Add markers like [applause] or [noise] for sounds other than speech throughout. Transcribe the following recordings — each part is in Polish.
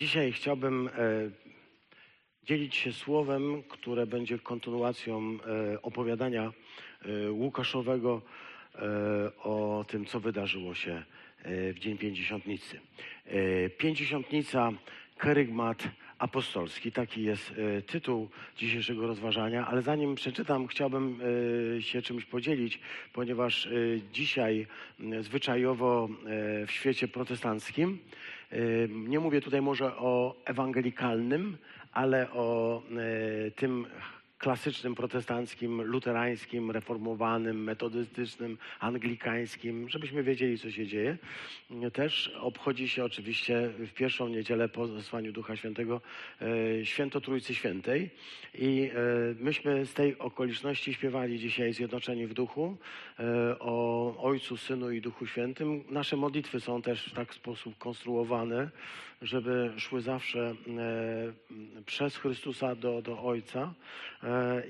Dzisiaj chciałbym e, dzielić się słowem, które będzie kontynuacją e, opowiadania e, Łukaszowego o tym, co wydarzyło się w Dzień Pięćdziesiątnicy. Pięćdziesiątnica, kerygmat apostolski, taki jest tytuł dzisiejszego rozważania, ale zanim przeczytam, chciałbym się czymś podzielić, ponieważ dzisiaj zwyczajowo w świecie protestanckim nie mówię tutaj może o ewangelikalnym, ale o e, tym klasycznym protestanckim, luterańskim, reformowanym, metodystycznym, anglikańskim, żebyśmy wiedzieli, co się dzieje. Też obchodzi się oczywiście w pierwszą niedzielę po zesłaniu Ducha Świętego e, Święto Trójcy Świętej i e, myśmy z tej okoliczności śpiewali dzisiaj Zjednoczeni w Duchu e, o Ojcu, Synu i Duchu Świętym. Nasze modlitwy są też w tak sposób konstruowane, żeby szły zawsze przez Chrystusa do, do Ojca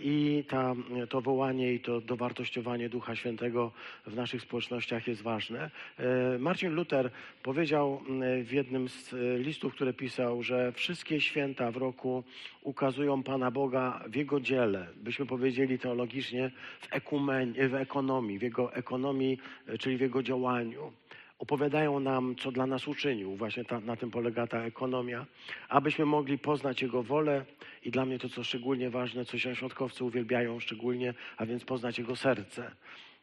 i ta, to wołanie i to dowartościowanie Ducha Świętego w naszych społecznościach jest ważne. E, Marcin Luther powiedział w jednym z e, listów, które pisał, że wszystkie święta w roku ukazują Pana Boga w Jego dziele, byśmy powiedzieli teologicznie w, ekumenie, w ekonomii, w Jego ekonomii, e, czyli w Jego działaniu opowiadają nam, co dla nas uczynił. Właśnie ta, na tym polega ta ekonomia, abyśmy mogli poznać Jego wolę i dla mnie to, co szczególnie ważne, co świątkowcy uwielbiają szczególnie, a więc poznać Jego serce.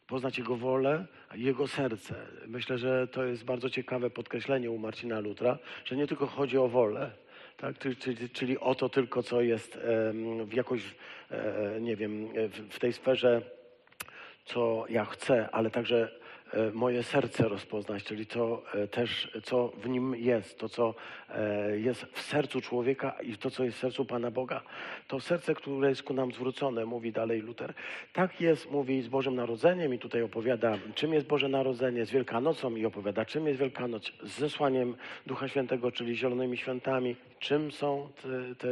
Poznać Jego wolę Jego serce. Myślę, że to jest bardzo ciekawe podkreślenie u Marcina Lutra, że nie tylko chodzi o wolę, tak? czyli, czyli, o to tylko, co jest w jakoś, e, nie wiem, w, tej sferze, co ja chcę, ale także moje serce rozpoznać, czyli to e, też, co w nim jest, to, co e, jest w sercu człowieka i to, co jest w sercu Pana Boga. To serce, które jest ku nam zwrócone, mówi dalej Luther. Tak jest, mówi z Bożym Narodzeniem i tutaj opowiada, czym jest Boże Narodzenie, z Wielkanocą i opowiada, czym jest Wielkanoc, z zesłaniem Ducha Świętego, czyli zielonymi świętami, czym są te, te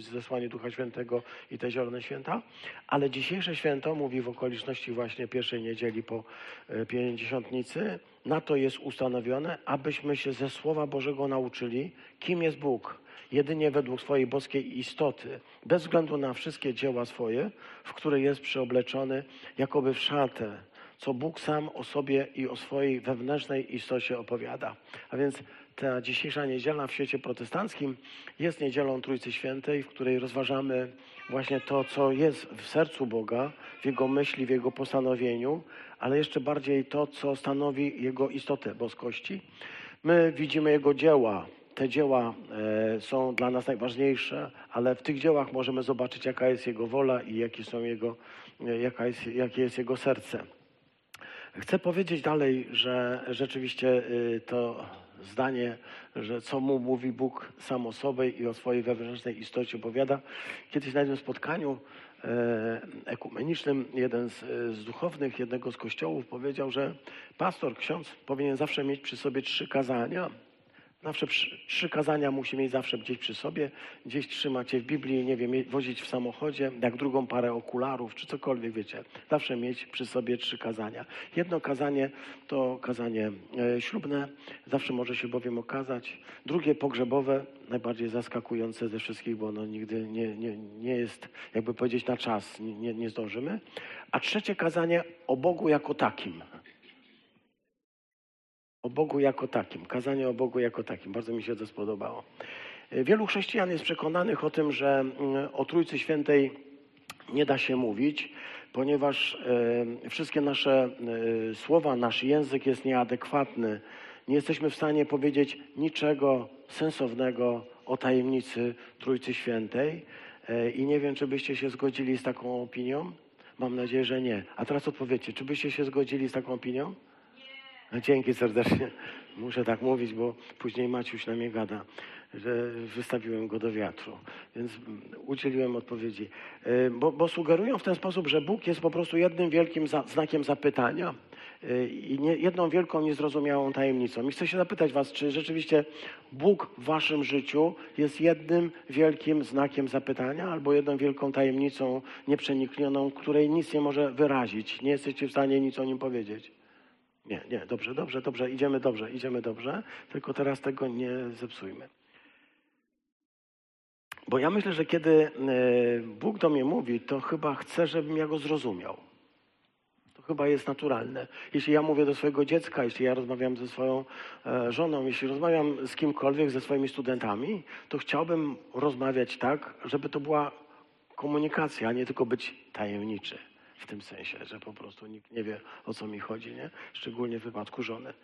zesłanie Ducha Świętego i te zielone święta. Ale dzisiejsze święto, mówi w okoliczności właśnie pierwszej niedzieli po e, pięćdziesiątnicy, na to jest ustanowione, abyśmy się ze Słowa Bożego nauczyli, kim jest Bóg. Jedynie według swojej boskiej istoty, bez względu na wszystkie dzieła swoje, w które jest przyobleczony, jakoby w szatę, co Bóg sam o sobie i o swojej wewnętrznej istocie opowiada. A więc ta dzisiejsza niedziela w świecie protestanckim jest niedzielą Trójcy Świętej, w której rozważamy właśnie to, co jest w sercu Boga, w Jego myśli, w Jego postanowieniu, ale jeszcze bardziej to, co stanowi Jego istotę boskości. My widzimy Jego dzieła. Te dzieła e, są dla nas najważniejsze, ale w tych dziełach możemy zobaczyć, jaka jest Jego wola i jakie są jego, e, jaka jest, jakie jest Jego serce. Chcę powiedzieć dalej, że rzeczywiście y, to zdanie, że co mu mówi Bóg sam o sobie i o swojej wewnętrznej istocie opowiada. Kiedyś na jednym spotkaniu e, ekumenicznym jeden z, z duchownych jednego z kościołów powiedział, że pastor, ksiądz powinien zawsze mieć przy sobie trzy kazania. Zawsze trzy kazania musi mieć zawsze gdzieś przy sobie, gdzieś trzymać je w Biblii, nie wiem, wozić w samochodzie, jak drugą parę okularów, czy cokolwiek, wiecie. Zawsze mieć przy sobie trzy kazania. Jedno kazanie to kazanie e, ślubne, zawsze może się bowiem okazać. Drugie pogrzebowe, najbardziej zaskakujące ze wszystkich, bo ono nigdy nie, nie, nie jest, jakby powiedzieć, na czas, nie, nie zdążymy. A trzecie kazanie o Bogu jako takim. O Bogu jako takim, kazanie o Bogu jako takim. Bardzo mi się to spodobało. Wielu chrześcijan jest przekonanych o tym, że mm, o Trójcy Świętej nie da się mówić, ponieważ e, wszystkie nasze e, słowa, nasz język jest nieadekwatny. Nie jesteśmy w stanie powiedzieć niczego sensownego o tajemnicy Trójcy Świętej e, i nie wiem, czy byście się zgodzili z taką opinią. Mam nadzieję, że nie. A teraz odpowiedzcie, czy byście się zgodzili z taką opinią? No, dzięki serdecznie. Muszę tak mówić, bo później Maciuś na mnie gada, że wystawiłem go do wiatru. Więc mm, udzieliłem odpowiedzi. E, Bo, bo sugerują w ten sposób, że Bóg jest po prostu jednym wielkim za, znakiem zapytania e, i nie, jedną wielką, niezrozumiałą tajemnicą. I chcę się zapytać Was, czy rzeczywiście Bóg w Waszym życiu jest jednym wielkim znakiem zapytania albo jedną wielką tajemnicą nieprzeniknioną, której nic nie może wyrazić. Nie jesteście w stanie nic o nim powiedzieć. Nie, nie, dobrze, dobrze, dobrze, idziemy dobrze, idziemy dobrze, tylko teraz tego nie zepsujmy. Bo ja myślę, że kiedy e, Bóg do mnie mówi, to chyba chce, żebym ja go zrozumiał. To chyba jest naturalne. Jeśli ja mówię do swojego dziecka, jeśli ja rozmawiam ze swoją e, żoną, jeśli rozmawiam z kimkolwiek, ze swoimi studentami, to chciałbym rozmawiać tak, żeby to była komunikacja, a nie tylko być tajemniczy. W tym sensie, że po prostu nikt nie wie, o co mi chodzi, nie? Szczególnie w wypadku żony. E,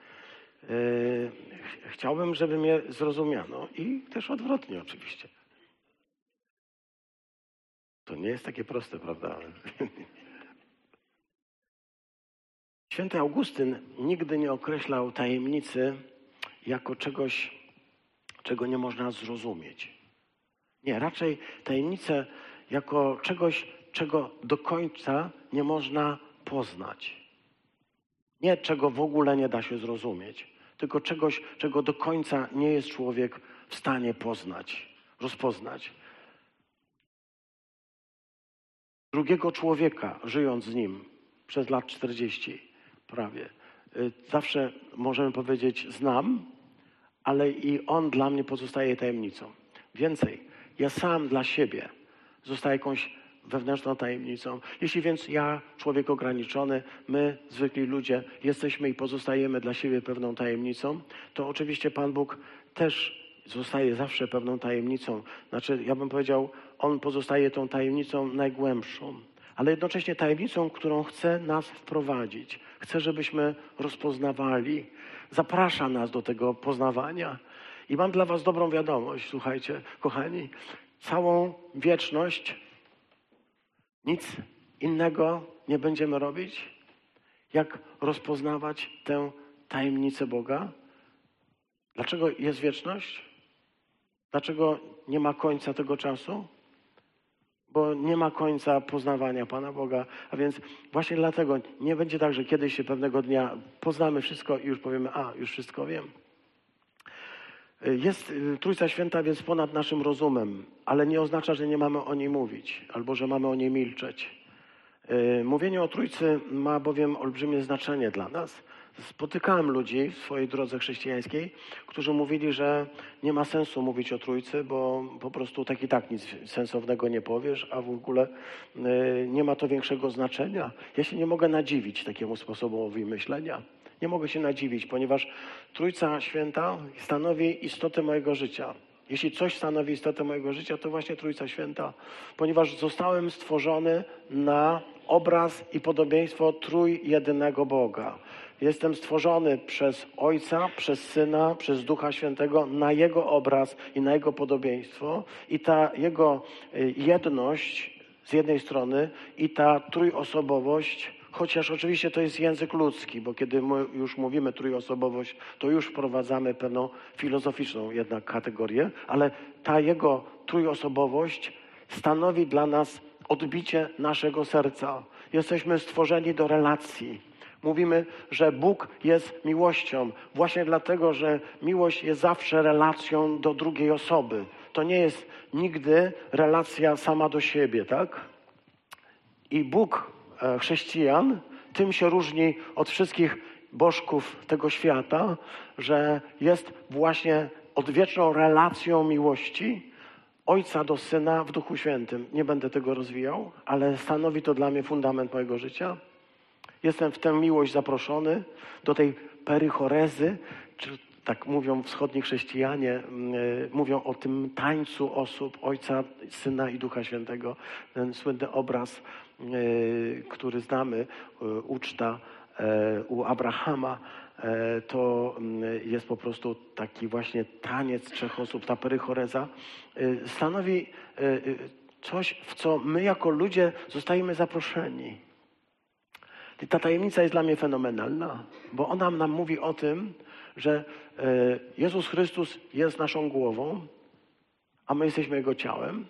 ch- chciałbym, żeby mnie zrozumiano i też odwrotnie oczywiście. To nie jest takie proste, prawda? [laughs] Święty Augustyn nigdy nie określał tajemnicy jako czegoś, czego nie można zrozumieć. Nie, raczej tajemnicę jako czegoś, czego do końca nie można poznać. Nie czego w ogóle nie da się zrozumieć, tylko czegoś, czego do końca nie jest człowiek w stanie poznać, rozpoznać. Drugiego człowieka, żyjąc z nim przez lat 40 prawie, y, zawsze możemy powiedzieć znam, ale i on dla mnie pozostaje tajemnicą. Więcej, ja sam dla siebie zostaję jakąś wewnętrzną tajemnicą. Jeśli więc ja, człowiek ograniczony, my, zwykli ludzie, jesteśmy i pozostajemy dla siebie pewną tajemnicą, to oczywiście Pan Bóg też zostaje zawsze pewną tajemnicą. Znaczy, ja bym powiedział, On pozostaje tą tajemnicą najgłębszą, ale jednocześnie tajemnicą, którą chce nas wprowadzić. Chce, żebyśmy rozpoznawali. Zaprasza nas do tego poznawania. I mam dla Was dobrą wiadomość, słuchajcie, kochani. Całą wieczność nic innego nie będziemy robić, jak rozpoznawać tę tajemnicę Boga. Dlaczego jest wieczność? Dlaczego nie ma końca tego czasu? Bo nie ma końca poznawania Pana Boga. A więc właśnie dlatego nie będzie tak, że kiedyś się pewnego dnia poznamy wszystko i już powiemy, a już wszystko wiem. Jest y, Trójca Święta więc ponad naszym rozumem, ale nie oznacza, że nie mamy o niej mówić albo że mamy o niej milczeć. Y, Mówienie o Trójcy ma bowiem olbrzymie znaczenie dla nas. Spotykałem ludzi w swojej drodze chrześcijańskiej, którzy mówili, że nie ma sensu mówić o Trójcy, bo po prostu tak i tak nic sensownego nie powiesz, a w ogóle y, nie ma to większego znaczenia. Ja się nie mogę nadziwić takiemu sposobowi myślenia. Nie mogę się nadziwić, ponieważ Trójca Święta stanowi istotę mojego życia. Jeśli coś stanowi istotę mojego życia, to właśnie Trójca Święta, ponieważ zostałem stworzony na obraz i podobieństwo trójjedynego Boga. Jestem stworzony przez Ojca, przez Syna, przez Ducha Świętego na Jego obraz i na Jego podobieństwo. I ta Jego y, jedność z jednej strony i ta trójosobowość, chociaż oczywiście to jest język ludzki, bo kiedy już mówimy trójosobowość, to już wprowadzamy pewną filozoficzną jednak kategorię, ale ta Jego trójosobowość stanowi dla nas odbicie naszego serca. Jesteśmy stworzeni do relacji. Mówimy, że Bóg jest miłością, właśnie dlatego, że miłość jest zawsze relacją do drugiej osoby. To nie jest nigdy relacja sama do siebie, tak? I Bóg chrześcijan tym się różni od wszystkich bożków tego świata, że jest właśnie odwieczną relacją miłości Ojca do Syna w Duchu Świętym. Nie będę tego rozwijał, ale stanowi to dla mnie fundament mojego życia. Jestem w tę miłość zaproszony do tej perychorezy, czy tak mówią wschodni chrześcijanie, mm, y, mówią o tym tańcu osób Ojca, Syna i Ducha Świętego. Ten słynny obraz, który znamy, y, uczta y, u Abrahama, y, to y, jest po prostu taki właśnie taniec trzech osób, ta perychoreza, y, stanowi y, y, coś, w co my jako ludzie zostajemy zaproszeni. I ta tajemnica jest dla mnie fenomenalna, bo ona nam mówi o tym, że Jezus Chrystus jest naszą głową, a my jesteśmy Jego ciałem.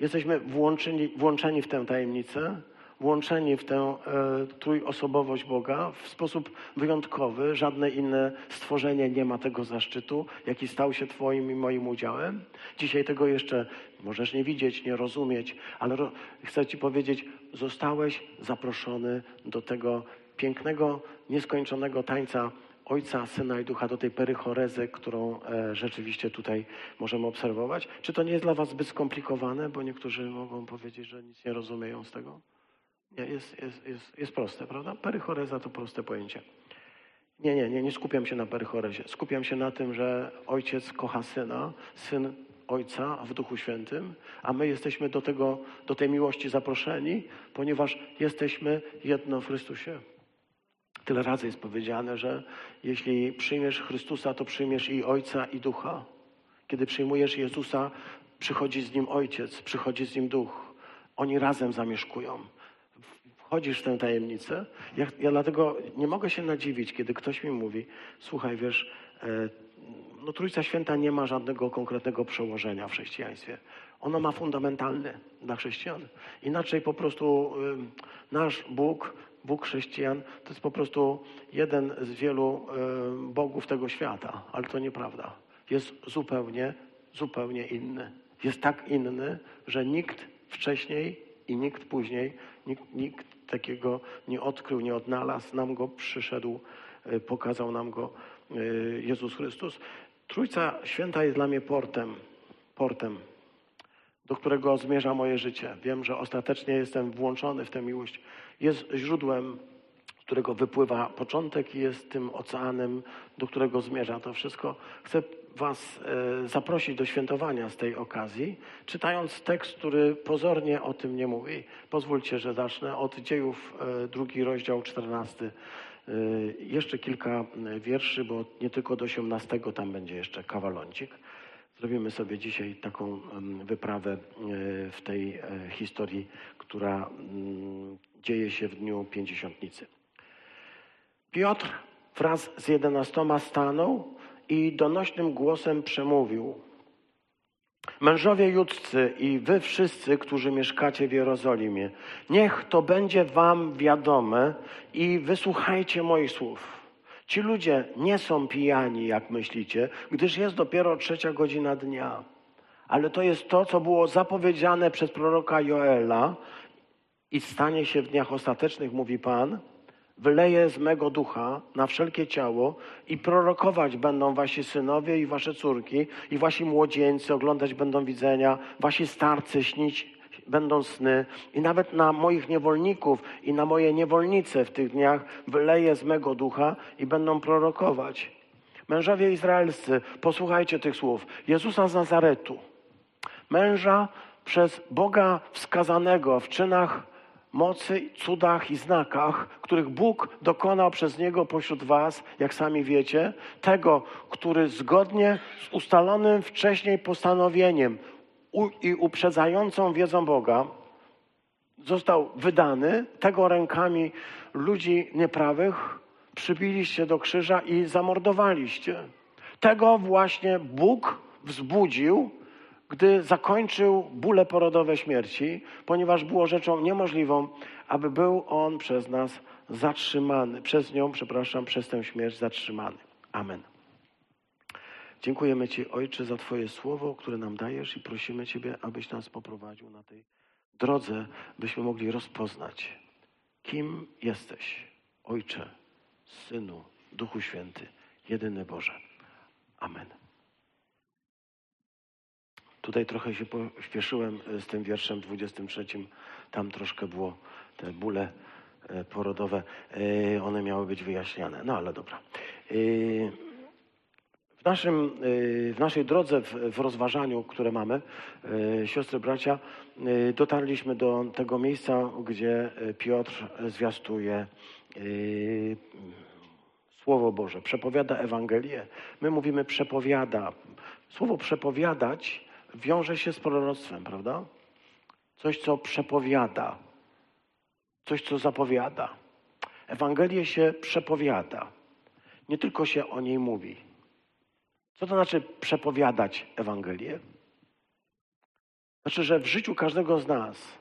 Jesteśmy włączeni, włączeni w tę tajemnicę, włączeni w tę e, trójosobowość Boga w sposób wyjątkowy. Żadne inne stworzenie nie ma tego zaszczytu, jaki stał się Twoim i moim udziałem. Dzisiaj tego jeszcze możesz nie widzieć, nie rozumieć, ale ro, chcę Ci powiedzieć, zostałeś zaproszony do tego pięknego, nieskończonego tańca Ojca, Syna i Ducha, do tej perychorezy, którą e, rzeczywiście tutaj możemy obserwować. Czy to nie jest dla Was zbyt skomplikowane, bo niektórzy mogą powiedzieć, że nic nie rozumieją z tego? Nie, jest, jest, jest, jest proste, prawda? Perychoreza to proste pojęcie. Nie, nie, nie, nie skupiam się na perychorezie. Skupiam się na tym, że ojciec kocha syna, syn ojca w Duchu Świętym, a my jesteśmy do, tego, do tej miłości zaproszeni, ponieważ jesteśmy jedno w Chrystusie. Tyle razy jest powiedziane, że jeśli przyjmiesz Chrystusa, to przyjmiesz i Ojca, i Ducha. Kiedy przyjmujesz Jezusa, przychodzi z Nim Ojciec, przychodzi z Nim Duch. Oni razem zamieszkują. Wchodzisz w tę tajemnicę. Ja, ja dlatego nie mogę się nadziwić, kiedy ktoś mi mówi, słuchaj, wiesz, e, no Trójca Święta nie ma żadnego konkretnego przełożenia w chrześcijaństwie. Ono ma fundamentalne dla chrześcijan. Inaczej po prostu y, nasz Bóg Bóg chrześcijan to jest po prostu jeden z wielu e, bogów tego świata, ale to nieprawda. Jest zupełnie, zupełnie inny. Jest tak inny, że nikt wcześniej i nikt później, nikt, nikt takiego nie odkrył, nie odnalazł, nam go przyszedł, e, pokazał nam go e, Jezus Chrystus. Trójca Święta jest dla mnie portem, portem, do którego zmierza moje życie. Wiem, że ostatecznie jestem włączony w tę miłość jest źródłem, z którego wypływa początek i jest tym oceanem, do którego zmierza to wszystko. Chcę Was e, zaprosić do świętowania z tej okazji, czytając tekst, który pozornie o tym nie mówi. Pozwólcie, że zacznę od dziejów, e, drugi rozdział, czternasty. E, jeszcze kilka wierszy, bo nie tylko do 18 tam będzie jeszcze kawaloncik. Zrobimy sobie dzisiaj taką wyprawę w tej historii, która mm, dzieje się w dniu pięćdziesiątnicy. Piotr wraz z jedenastoma stanął i donośnym głosem przemówił. Mężowie judzcy i wy wszyscy, którzy mieszkacie w Jerozolimie, niech to będzie wam wiadome i wysłuchajcie moich słów. Ci ludzie nie są pijani, jak myślicie, gdyż jest dopiero trzecia godzina dnia. Ale to jest to, co było zapowiedziane przez proroka Joela, i stanie się w dniach ostatecznych, mówi Pan, wyleję z mego ducha na wszelkie ciało i prorokować będą wasi synowie i wasze córki i wasi młodzieńcy, oglądać będą widzenia, wasi starcy śnić będą sny i nawet na moich niewolników i na moje niewolnice w tych dniach wyleję z mego ducha i będą prorokować. Mężowie izraelscy, posłuchajcie tych słów. Jezusa z Nazaretu, męża przez Boga wskazanego w czynach mocy, cudach i znakach, których Bóg dokonał przez Niego pośród Was, jak sami wiecie, tego, który zgodnie z ustalonym wcześniej postanowieniem i uprzedzającą wiedzą Boga został wydany, tego rękami ludzi nieprawych przybiliście do krzyża i zamordowaliście. Tego właśnie Bóg wzbudził gdy zakończył bóle porodowe śmierci, ponieważ było rzeczą niemożliwą, aby był on przez nas zatrzymany, przez nią, przepraszam, przez tę śmierć zatrzymany. Amen. Dziękujemy Ci, Ojcze, za Twoje słowo, które nam dajesz i prosimy Ciebie, abyś nas poprowadził na tej drodze, byśmy mogli rozpoznać, kim jesteś, Ojcze, Synu, Duchu Święty, jedyny Boże. Amen. Tutaj trochę się pośpieszyłem e, z tym wierszem 23. Tam troszkę było te bóle e, porodowe, e, one miały być wyjaśniane. No ale dobra. Naszym, w naszej drodze, w, w rozważaniu, które mamy, siostry, bracia, dotarliśmy do tego miejsca, gdzie Piotr zwiastuje Słowo Boże, przepowiada Ewangelię. My mówimy przepowiada. Słowo przepowiadać wiąże się z proroctwem, prawda? Coś, co przepowiada, coś, co zapowiada. Ewangelię się przepowiada, nie tylko się o niej mówi. Co to znaczy przepowiadać Ewangelię? Znaczy, że w życiu każdego z nas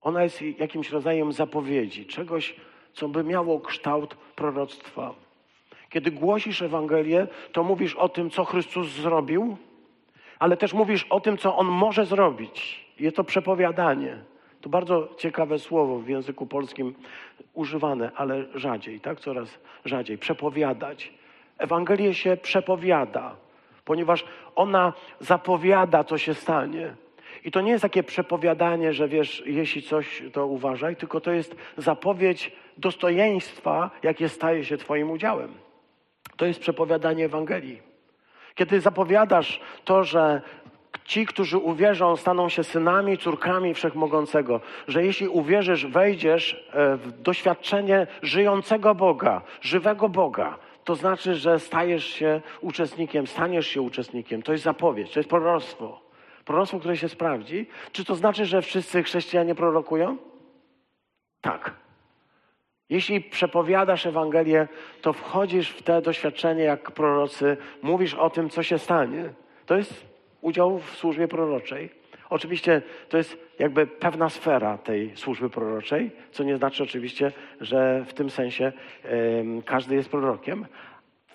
ona jest jakimś rodzajem zapowiedzi, czegoś, co by miało kształt proroctwa. Kiedy głosisz Ewangelię, to mówisz o tym, co Chrystus zrobił, ale też mówisz o tym, co On może zrobić. Jest to przepowiadanie. To bardzo ciekawe słowo w języku polskim używane, ale rzadziej, tak? Coraz rzadziej. Przepowiadać. Ewangelię się przepowiada, ponieważ ona zapowiada, co się stanie. I to nie jest takie przepowiadanie, że wiesz, jeśli coś, to uważaj, tylko to jest zapowiedź dostojeństwa, jakie staje się Twoim udziałem. To jest przepowiadanie Ewangelii. Kiedy zapowiadasz to, że ci, którzy uwierzą, staną się synami, córkami Wszechmogącego, że jeśli uwierzysz, wejdziesz e, w doświadczenie żyjącego Boga, żywego Boga, to znaczy, że stajesz się uczestnikiem, staniesz się uczestnikiem. To jest zapowiedź, to jest proroctwo. Proroctwo, które się sprawdzi. Czy to znaczy, że wszyscy chrześcijanie prorokują? Tak. Jeśli przepowiadasz Ewangelię, to wchodzisz w te doświadczenie jak prorocy, mówisz o tym, co się stanie. To jest udział w służbie proroczej. Oczywiście to jest jakby pewna sfera tej służby proroczej, co nie znaczy oczywiście, że w tym sensie każdy jest prorokiem.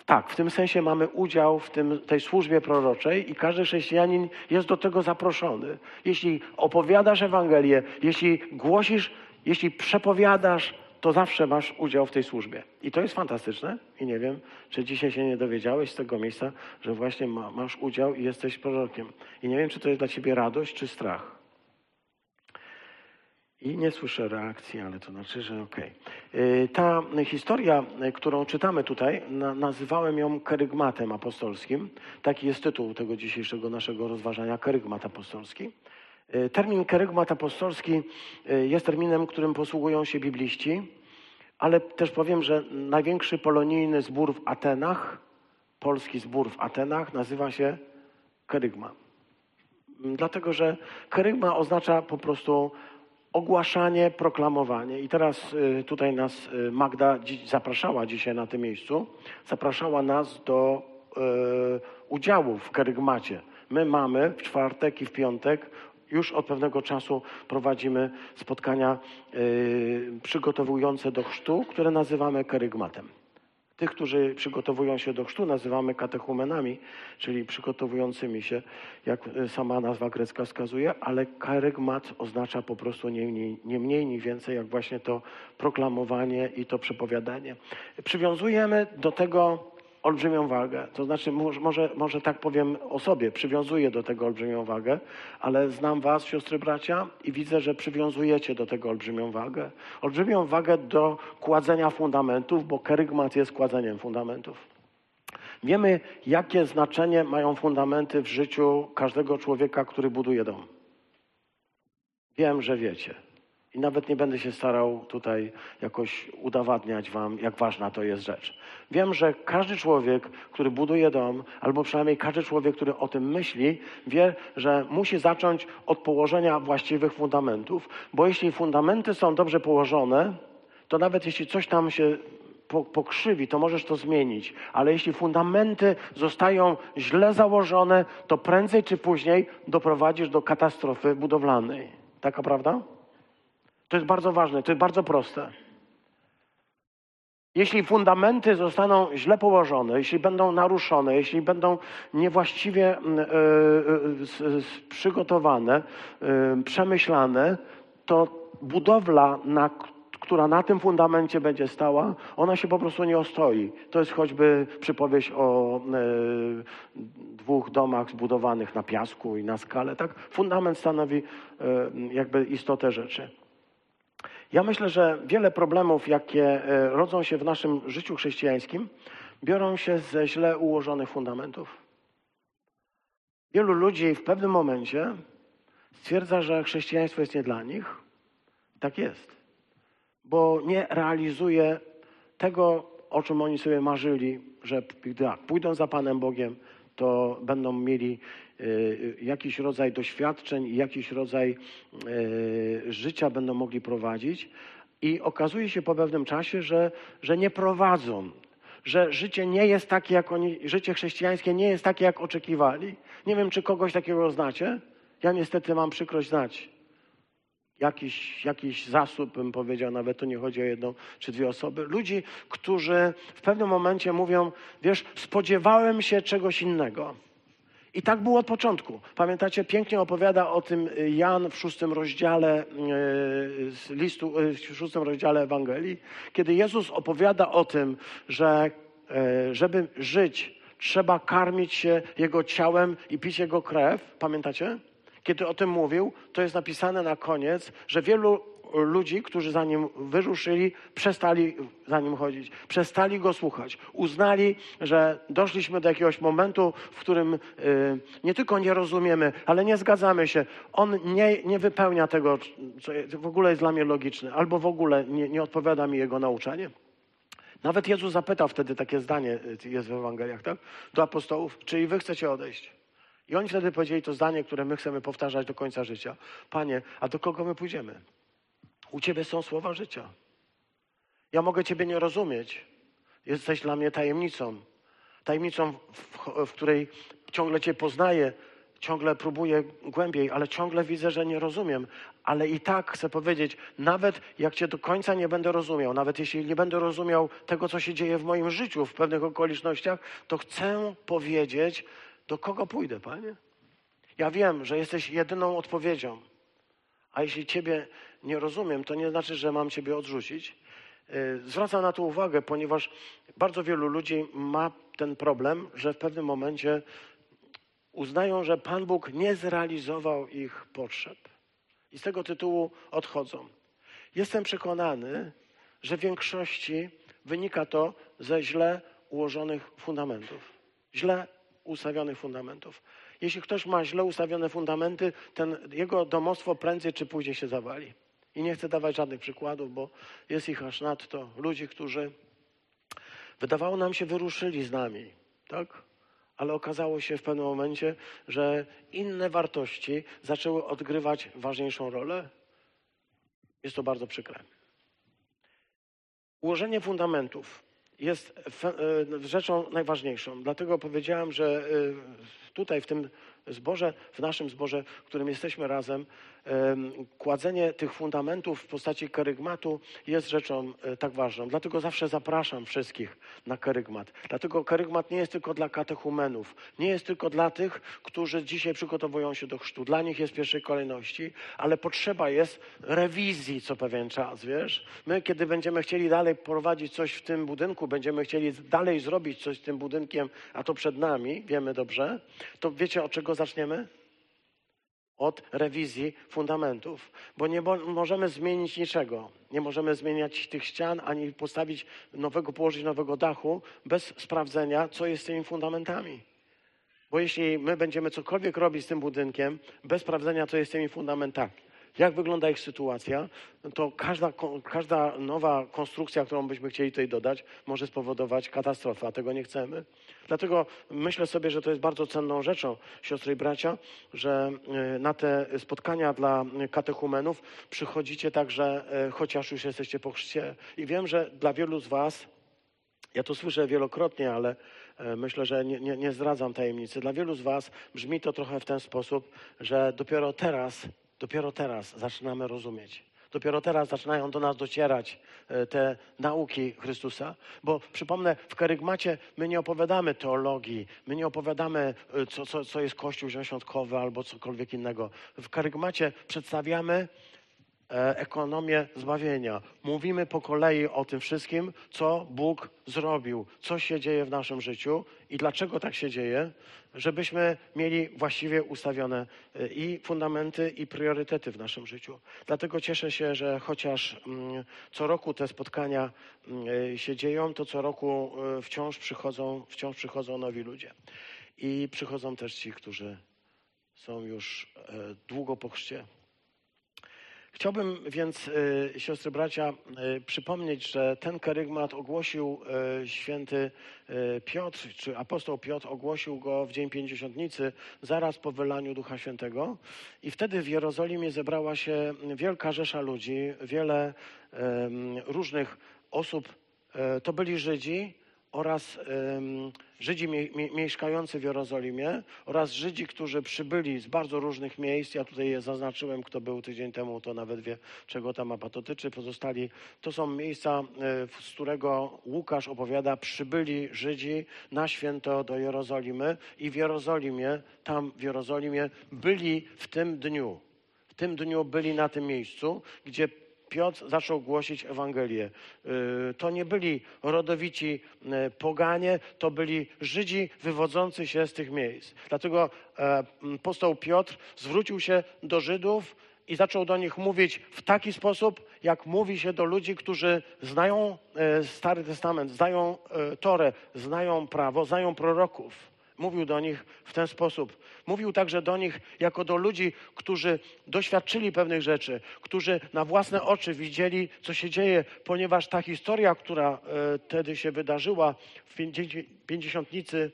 Tak, w tym sensie mamy udział w tym, tej służbie proroczej i każdy chrześcijanin jest do tego zaproszony. Jeśli opowiadasz Ewangelię, jeśli głosisz, jeśli przepowiadasz, to zawsze masz udział w tej służbie. I to jest fantastyczne. I nie wiem, czy dzisiaj się nie dowiedziałeś z tego miejsca, że właśnie ma, masz udział i jesteś prorokiem. I nie wiem, czy to jest dla ciebie radość, czy strach. I nie słyszę reakcji, ale to znaczy, że okej. Okay. Ta historia, którą czytamy tutaj, na, nazywałem ją kerygmatem apostolskim. Taki jest tytuł tego dzisiejszego naszego rozważania, kerygmat apostolski. Y, termin kerygmat apostolski y, jest terminem, którym posługują się bibliści, ale też powiem, że największy polonijny zbór w Atenach, polski zbór w Atenach, nazywa się kerygma. Dlatego, że kerygma oznacza po prostu ogłaszanie, proklamowanie. I teraz y, tutaj nas Magda zapraszała dzisiaj na tym miejscu, zapraszała nas do udziału w kerygmacie. My mamy w czwartek i w piątek już od pewnego czasu prowadzimy spotkania y, przygotowujące do chrztu, które nazywamy kerygmatem. Tych, którzy przygotowują się do chrztu, nazywamy katechumenami, czyli przygotowującymi się, jak y, sama nazwa grecka wskazuje, ale kerygmat oznacza po prostu nie mniej, nie mniej, nie więcej, jak właśnie to proklamowanie i to przepowiadanie. Przywiązujemy do tego olbrzymią wagę. To znaczy, może, może tak powiem o sobie, przywiązuję do tego olbrzymią wagę, ale znam Was, siostry, bracia, i widzę, że przywiązujecie do tego olbrzymią wagę. Olbrzymią wagę do kładzenia fundamentów, bo kerygmat jest kładzeniem fundamentów. Wiemy, jakie znaczenie mają fundamenty w życiu każdego człowieka, który buduje dom. Wiem, że wiecie. I nawet nie będę się starał tutaj jakoś udowadniać Wam, jak ważna to jest rzecz. Wiem, że każdy człowiek, który buduje dom, albo przynajmniej każdy człowiek, który o tym myśli, wie, że musi zacząć od położenia właściwych fundamentów, bo jeśli fundamenty są dobrze położone, to nawet jeśli coś tam się pokrzywi, to możesz to zmienić. Ale jeśli fundamenty zostają źle założone, to prędzej czy później doprowadzisz do katastrofy budowlanej. Taka prawda? To jest bardzo ważne, to jest bardzo proste. Jeśli fundamenty zostaną źle położone, jeśli będą naruszone, jeśli będą niewłaściwie y, y, przygotowane, y, przemyślane, to budowla, na, która na tym fundamencie będzie stała, ona się po prostu nie ostoi. To jest choćby przypowieść o dwóch domach zbudowanych na piasku i na skale. Tak? Fundament stanowi jakby istotę rzeczy. Ja myślę, że wiele problemów, jakie e, rodzą się w naszym życiu chrześcijańskim, biorą się ze źle ułożonych fundamentów. Wielu ludzi w pewnym momencie stwierdza, że chrześcijaństwo jest nie dla nich. Tak jest, bo nie realizuje tego, o czym oni sobie marzyli, że gdy pójdą za Panem Bogiem, to będą mieli jakiś rodzaj doświadczeń i jakiś rodzaj y, życia będą mogli prowadzić. I okazuje się po pewnym czasie, że, że nie prowadzą, że życie nie jest takie, jak oni, życie chrześcijańskie nie jest takie, jak oczekiwali. Nie wiem, czy kogoś takiego znacie. Ja niestety mam przykrość znać jakiś, jakiś zasób, bym powiedział, nawet to nie chodzi o jedną czy dwie osoby. Ludzi, którzy w pewnym momencie mówią, wiesz, spodziewałem się czegoś innego. I tak było od początku. Pamiętacie, pięknie opowiada o tym Jan w szóstym rozdziale z listu, e, w szóstym rozdziale Ewangelii, kiedy Jezus opowiada o tym, że e, żeby żyć, trzeba karmić się Jego ciałem i pić Jego krew. Pamiętacie? Kiedy o tym mówił, to jest napisane na koniec, że wielu ludzi, którzy za nim wyruszyli, przestali za nim chodzić, przestali go słuchać. Uznali, że doszliśmy do jakiegoś momentu, w którym y, nie tylko nie rozumiemy, ale nie zgadzamy się. On nie, nie wypełnia tego, co w ogóle jest dla mnie logiczne, albo w ogóle nie, nie odpowiada mi jego nauczanie. Nawet Jezus zapytał wtedy takie zdanie, y, jest w Ewangeliach, tak? Do apostołów, czy i wy chcecie odejść? I oni wtedy powiedzieli to zdanie, które my chcemy powtarzać do końca życia. Panie, a do kogo my pójdziemy? U Ciebie są słowa życia. Ja mogę Ciebie nie rozumieć. Jesteś dla mnie tajemnicą. Tajemnicą, w, w której ciągle Cię poznaję, ciągle próbuję głębiej, ale ciągle widzę, że nie rozumiem. Ale i tak chcę powiedzieć, nawet jak Cię do końca nie będę rozumiał, nawet jeśli nie będę rozumiał tego, co się dzieje w moim życiu w pewnych okolicznościach, to chcę powiedzieć, do kogo pójdę, Panie. Ja wiem, że jesteś jedyną odpowiedzią. A jeśli Ciebie nie rozumiem, to nie znaczy, że mam Ciebie odrzucić. Y, zwracam na to uwagę, ponieważ bardzo wielu ludzi ma ten problem, że w pewnym momencie uznają, że Pan Bóg nie zrealizował ich potrzeb. I z tego tytułu odchodzą. Jestem przekonany, że w większości wynika to ze źle ułożonych fundamentów, źle ustawionych fundamentów. Jeśli ktoś ma źle ustawione fundamenty, ten jego domostwo prędzej czy później się zawali. I nie chcę dawać żadnych przykładów, bo jest ich aż nadto. Ludzi, którzy wydawało nam się wyruszyli z nami, tak? Ale okazało się w pewnym momencie, że inne wartości zaczęły odgrywać ważniejszą rolę. Jest to bardzo przykre. Ułożenie fundamentów jest e, rzeczą najważniejszą. Dlatego powiedziałem, że e, tutaj w tym zborze, w naszym zborze, w którym jesteśmy razem, kładzenie tych fundamentów w postaci kerygmatu jest rzeczą e, tak ważną. Dlatego zawsze zapraszam wszystkich na kerygmat. Dlatego kerygmat nie jest tylko dla katechumenów, nie jest tylko dla tych, którzy dzisiaj przygotowują się do chrztu. Dla nich jest w pierwszej kolejności, ale potrzeba jest rewizji co pewien czas, wiesz? My, kiedy będziemy chcieli dalej prowadzić coś w tym budynku, będziemy chcieli dalej zrobić coś z tym budynkiem, a to przed nami, wiemy dobrze, to wiecie od czego zaczniemy? od rewizji fundamentów, bo nie możemy zmienić niczego. Nie możemy zmieniać tych ścian, ani postawić nowego, położyć nowego dachu bez sprawdzenia, co jest z tymi fundamentami. Bo jeśli my będziemy cokolwiek robić z tym budynkiem, bez sprawdzenia, co jest z tymi fundamentami, jak wygląda ich sytuacja, to każda, każda nowa konstrukcja, którą byśmy chcieli tutaj dodać, może spowodować katastrofę, a tego nie chcemy. Dlatego myślę sobie, że to jest bardzo cenną rzeczą, siostry i bracia, że e, na te spotkania dla katechumenów przychodzicie także, e, chociaż już jesteście po chrzcie. I wiem, że dla wielu z Was, ja to słyszę wielokrotnie, ale e, myślę, że nie, nie, nie zdradzam tajemnicy. Dla wielu z Was brzmi to trochę w ten sposób, że dopiero teraz Dopiero teraz zaczynamy rozumieć. Dopiero teraz zaczynają do nas docierać e, te nauki Chrystusa. Bo przypomnę, w karygmacie my nie opowiadamy teologii, my nie opowiadamy, e, co, co, co jest Kościół Zielonoświątkowy albo cokolwiek innego. W karygmacie przedstawiamy ekonomię zbawienia. Mówimy po kolei o tym wszystkim, co Bóg zrobił, co się dzieje w naszym życiu i dlaczego tak się dzieje, żebyśmy mieli właściwie ustawione e, i fundamenty, i priorytety w naszym życiu. Dlatego cieszę się, że chociaż mm, co roku te spotkania mm, e, się dzieją, to co roku wciąż przychodzą, wciąż przychodzą nowi ludzie. I przychodzą też ci, którzy są już długo po chrzcie, Chciałbym więc, y, siostry bracia, y, przypomnieć, że ten karygmat ogłosił y, święty Piotr, czy apostoł Piotr ogłosił go w Dzień Pięćdziesiątnicy, zaraz po wylaniu Ducha Świętego. I wtedy w Jerozolimie zebrała się wielka rzesza ludzi, wiele różnych osób. To byli Żydzi, oraz Żydzi mie, mie, mieszkający w Jerozolimie oraz Żydzi, którzy przybyli z bardzo różnych miejsc. Ja tutaj je zaznaczyłem, kto był tydzień temu, to nawet wie, czego ta mapa dotyczy. Pozostali to są miejsca, e, z którego Łukasz opowiada, przybyli Żydzi na święto do Jerozolimy i w Jerozolimie, tam w Jerozolimie byli w tym dniu. W tym dniu byli na tym miejscu, gdzie Piotr zaczął głosić Ewangelię. Y, To nie byli rodowici y, poganie, to byli Żydzi wywodzący się z tych miejsc. Dlatego e, apostoł Piotr zwrócił się do Żydów i zaczął do nich mówić w taki sposób, jak mówi się do ludzi, którzy znają e, Stary Testament, znają e, Torę, znają prawo, znają proroków. Mówił do nich w ten sposób. Mówił także do nich jako do ludzi, którzy doświadczyli pewnych rzeczy, którzy na własne oczy widzieli, co się dzieje, ponieważ ta historia, która e, wtedy się wydarzyła w pięćdziesiątnicy,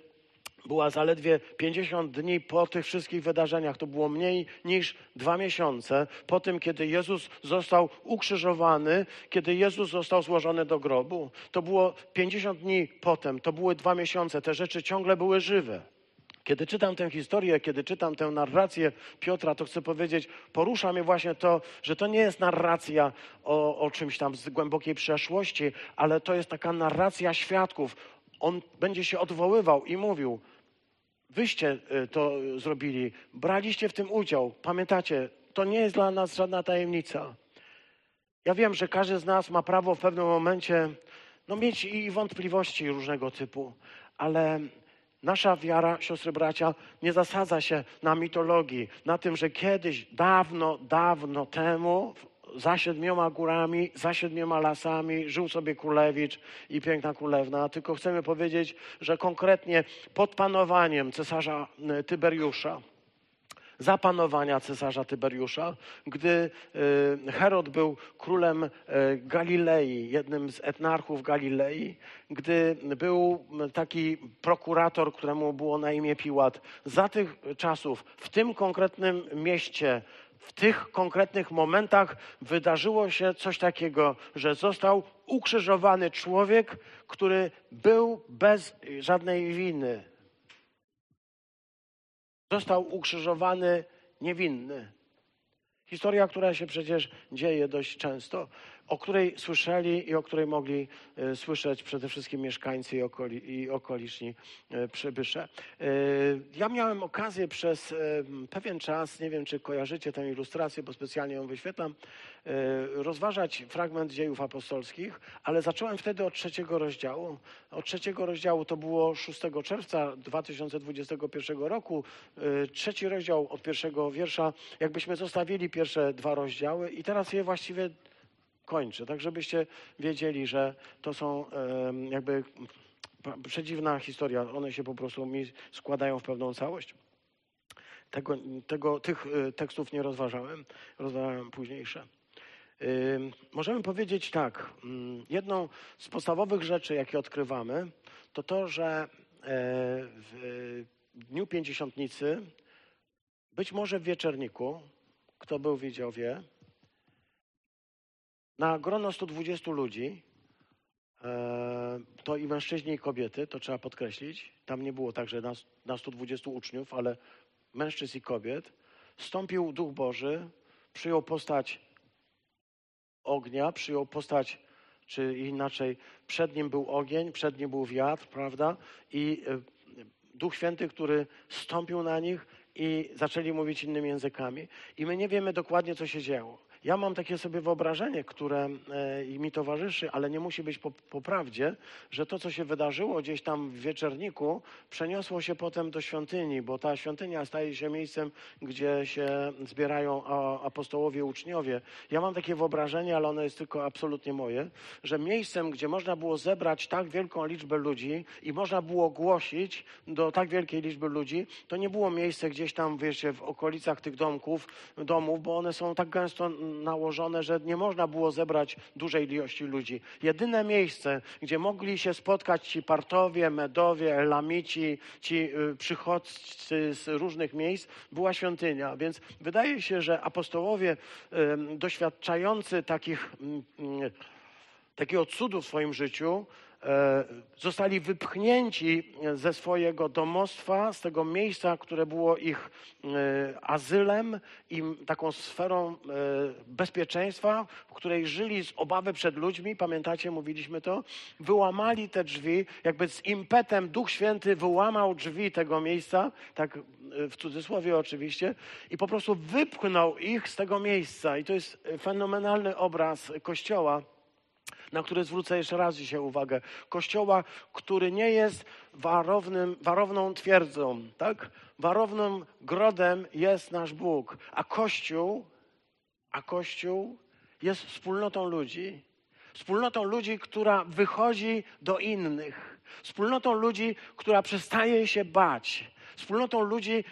była zaledwie 50 dni po tych wszystkich wydarzeniach. To było mniej niż dwa miesiące po tym, kiedy Jezus został ukrzyżowany, kiedy Jezus został złożony do grobu. To było 50 dni potem, to były dwa miesiące. Te rzeczy ciągle były żywe. Kiedy czytam tę historię, kiedy czytam tę narrację Piotra, to chcę powiedzieć, porusza mnie właśnie to, że to nie jest narracja o, o czymś tam z głębokiej przeszłości, ale to jest taka narracja świadków. On będzie się odwoływał i mówił, Wyście y, to zrobili, braliście w tym udział. Pamiętacie, to nie jest dla nas żadna tajemnica. Ja wiem, że każdy z nas ma prawo w pewnym momencie no, mieć i wątpliwości różnego typu, ale nasza wiara, siostry bracia, nie zasadza się na mitologii, na tym, że kiedyś, dawno, dawno temu, za siedmioma górami, za siedmioma lasami żył sobie królewicz i piękna królewna, tylko chcemy powiedzieć, że konkretnie pod panowaniem cesarza y, Tyberiusza, za panowania cesarza Tyberiusza, gdy y, Herod był królem y, Galilei, jednym z etnarchów Galilei, gdy był taki prokurator, któremu było na imię Piłat. Za tych czasów w tym konkretnym mieście, w tych konkretnych momentach wydarzyło się coś takiego, że został ukrzyżowany człowiek, który był bez żadnej winy. Został ukrzyżowany niewinny. Historia, która się przecież dzieje dość często, o której słyszeli i o której mogli e, słyszeć przede wszystkim mieszkańcy i, okoli, i okoliczni e, przybysze. E, ja miałem okazję przez pewien czas, nie wiem czy kojarzycie tę ilustrację, bo specjalnie ją wyświetlam, rozważać fragment dziejów apostolskich, ale zacząłem wtedy od trzeciego rozdziału. Od trzeciego rozdziału to było 6 czerwca 2021 roku. Trzeci rozdział od pierwszego wiersza, jakbyśmy zostawili pierwsze dwa rozdziały i teraz je właściwie kończę, tak żebyście wiedzieli, że to są jakby przedziwna historia. One się po prostu mi składają w pewną całość. Tego, tego, tych y, tekstów nie rozważałem, rozważałem późniejsze. Możemy powiedzieć tak, mm, jedną z podstawowych rzeczy, jakie odkrywamy, to to, że e, w Dniu Pięćdziesiątnicy, być może w Wieczerniku, kto był wiedział wie, na grono 120 ludzi, e, to i mężczyźni, i kobiety, to trzeba podkreślić. Tam nie było tak, że na, na 120 uczniów, ale mężczyzn i kobiet. Stąpił Duch Boży, przyjął postać ognia, przyjął postać, czy inaczej, przed nim był ogień, przed nim był wiatr, prawda? I e, Duch Święty, który stąpił na nich i zaczęli mówić innymi językami. I my nie wiemy dokładnie, co się działo. Ja mam takie sobie wyobrażenie, które e, mi towarzyszy, ale nie musi być po, po prawdzie, że to, co się wydarzyło gdzieś tam w wieczerniku, przeniosło się potem do świątyni, bo ta świątynia staje się miejscem, gdzie się zbierają apostołowie, uczniowie. Ja mam takie wyobrażenie, ale ono jest tylko absolutnie moje, że miejscem, gdzie można było zebrać tak wielką liczbę ludzi i można było głosić do tak wielkiej liczby ludzi, to nie było miejsce gdzieś tam, wiecie, w okolicach tych domków, domów, bo one są tak gęsto nałożone, że nie można było zebrać dużej ilości ludzi. Jedyne miejsce, gdzie mogli się spotkać ci partowie, medowie, elamici, ci y, przychodcy z różnych miejsc, była świątynia. Więc wydaje się, że apostołowie doświadczający takich, mm, mm, takiego cudu w swoim życiu, zostali wypchnięci ze swojego domostwa, z tego miejsca, które było ich e, azylem i taką sferą e, bezpieczeństwa, w której żyli z obawy przed ludźmi. Pamiętacie, mówiliśmy to? Wyłamali te drzwi, jakby z impetem Duch Święty wyłamał drzwi tego miejsca, tak w cudzysłowie oczywiście, i po prostu wypchnął ich z tego miejsca. I to jest fenomenalny obraz Kościoła na który zwrócę jeszcze raz dzisiaj uwagę. Kościoła, który nie jest warownym, warowną twierdzą, tak? Warownym grodem jest nasz Bóg, a Kościół, a Kościół jest wspólnotą ludzi. Wspólnotą ludzi, która wychodzi do innych. Wspólnotą ludzi, która przestaje się bać wspólnotą ludzi,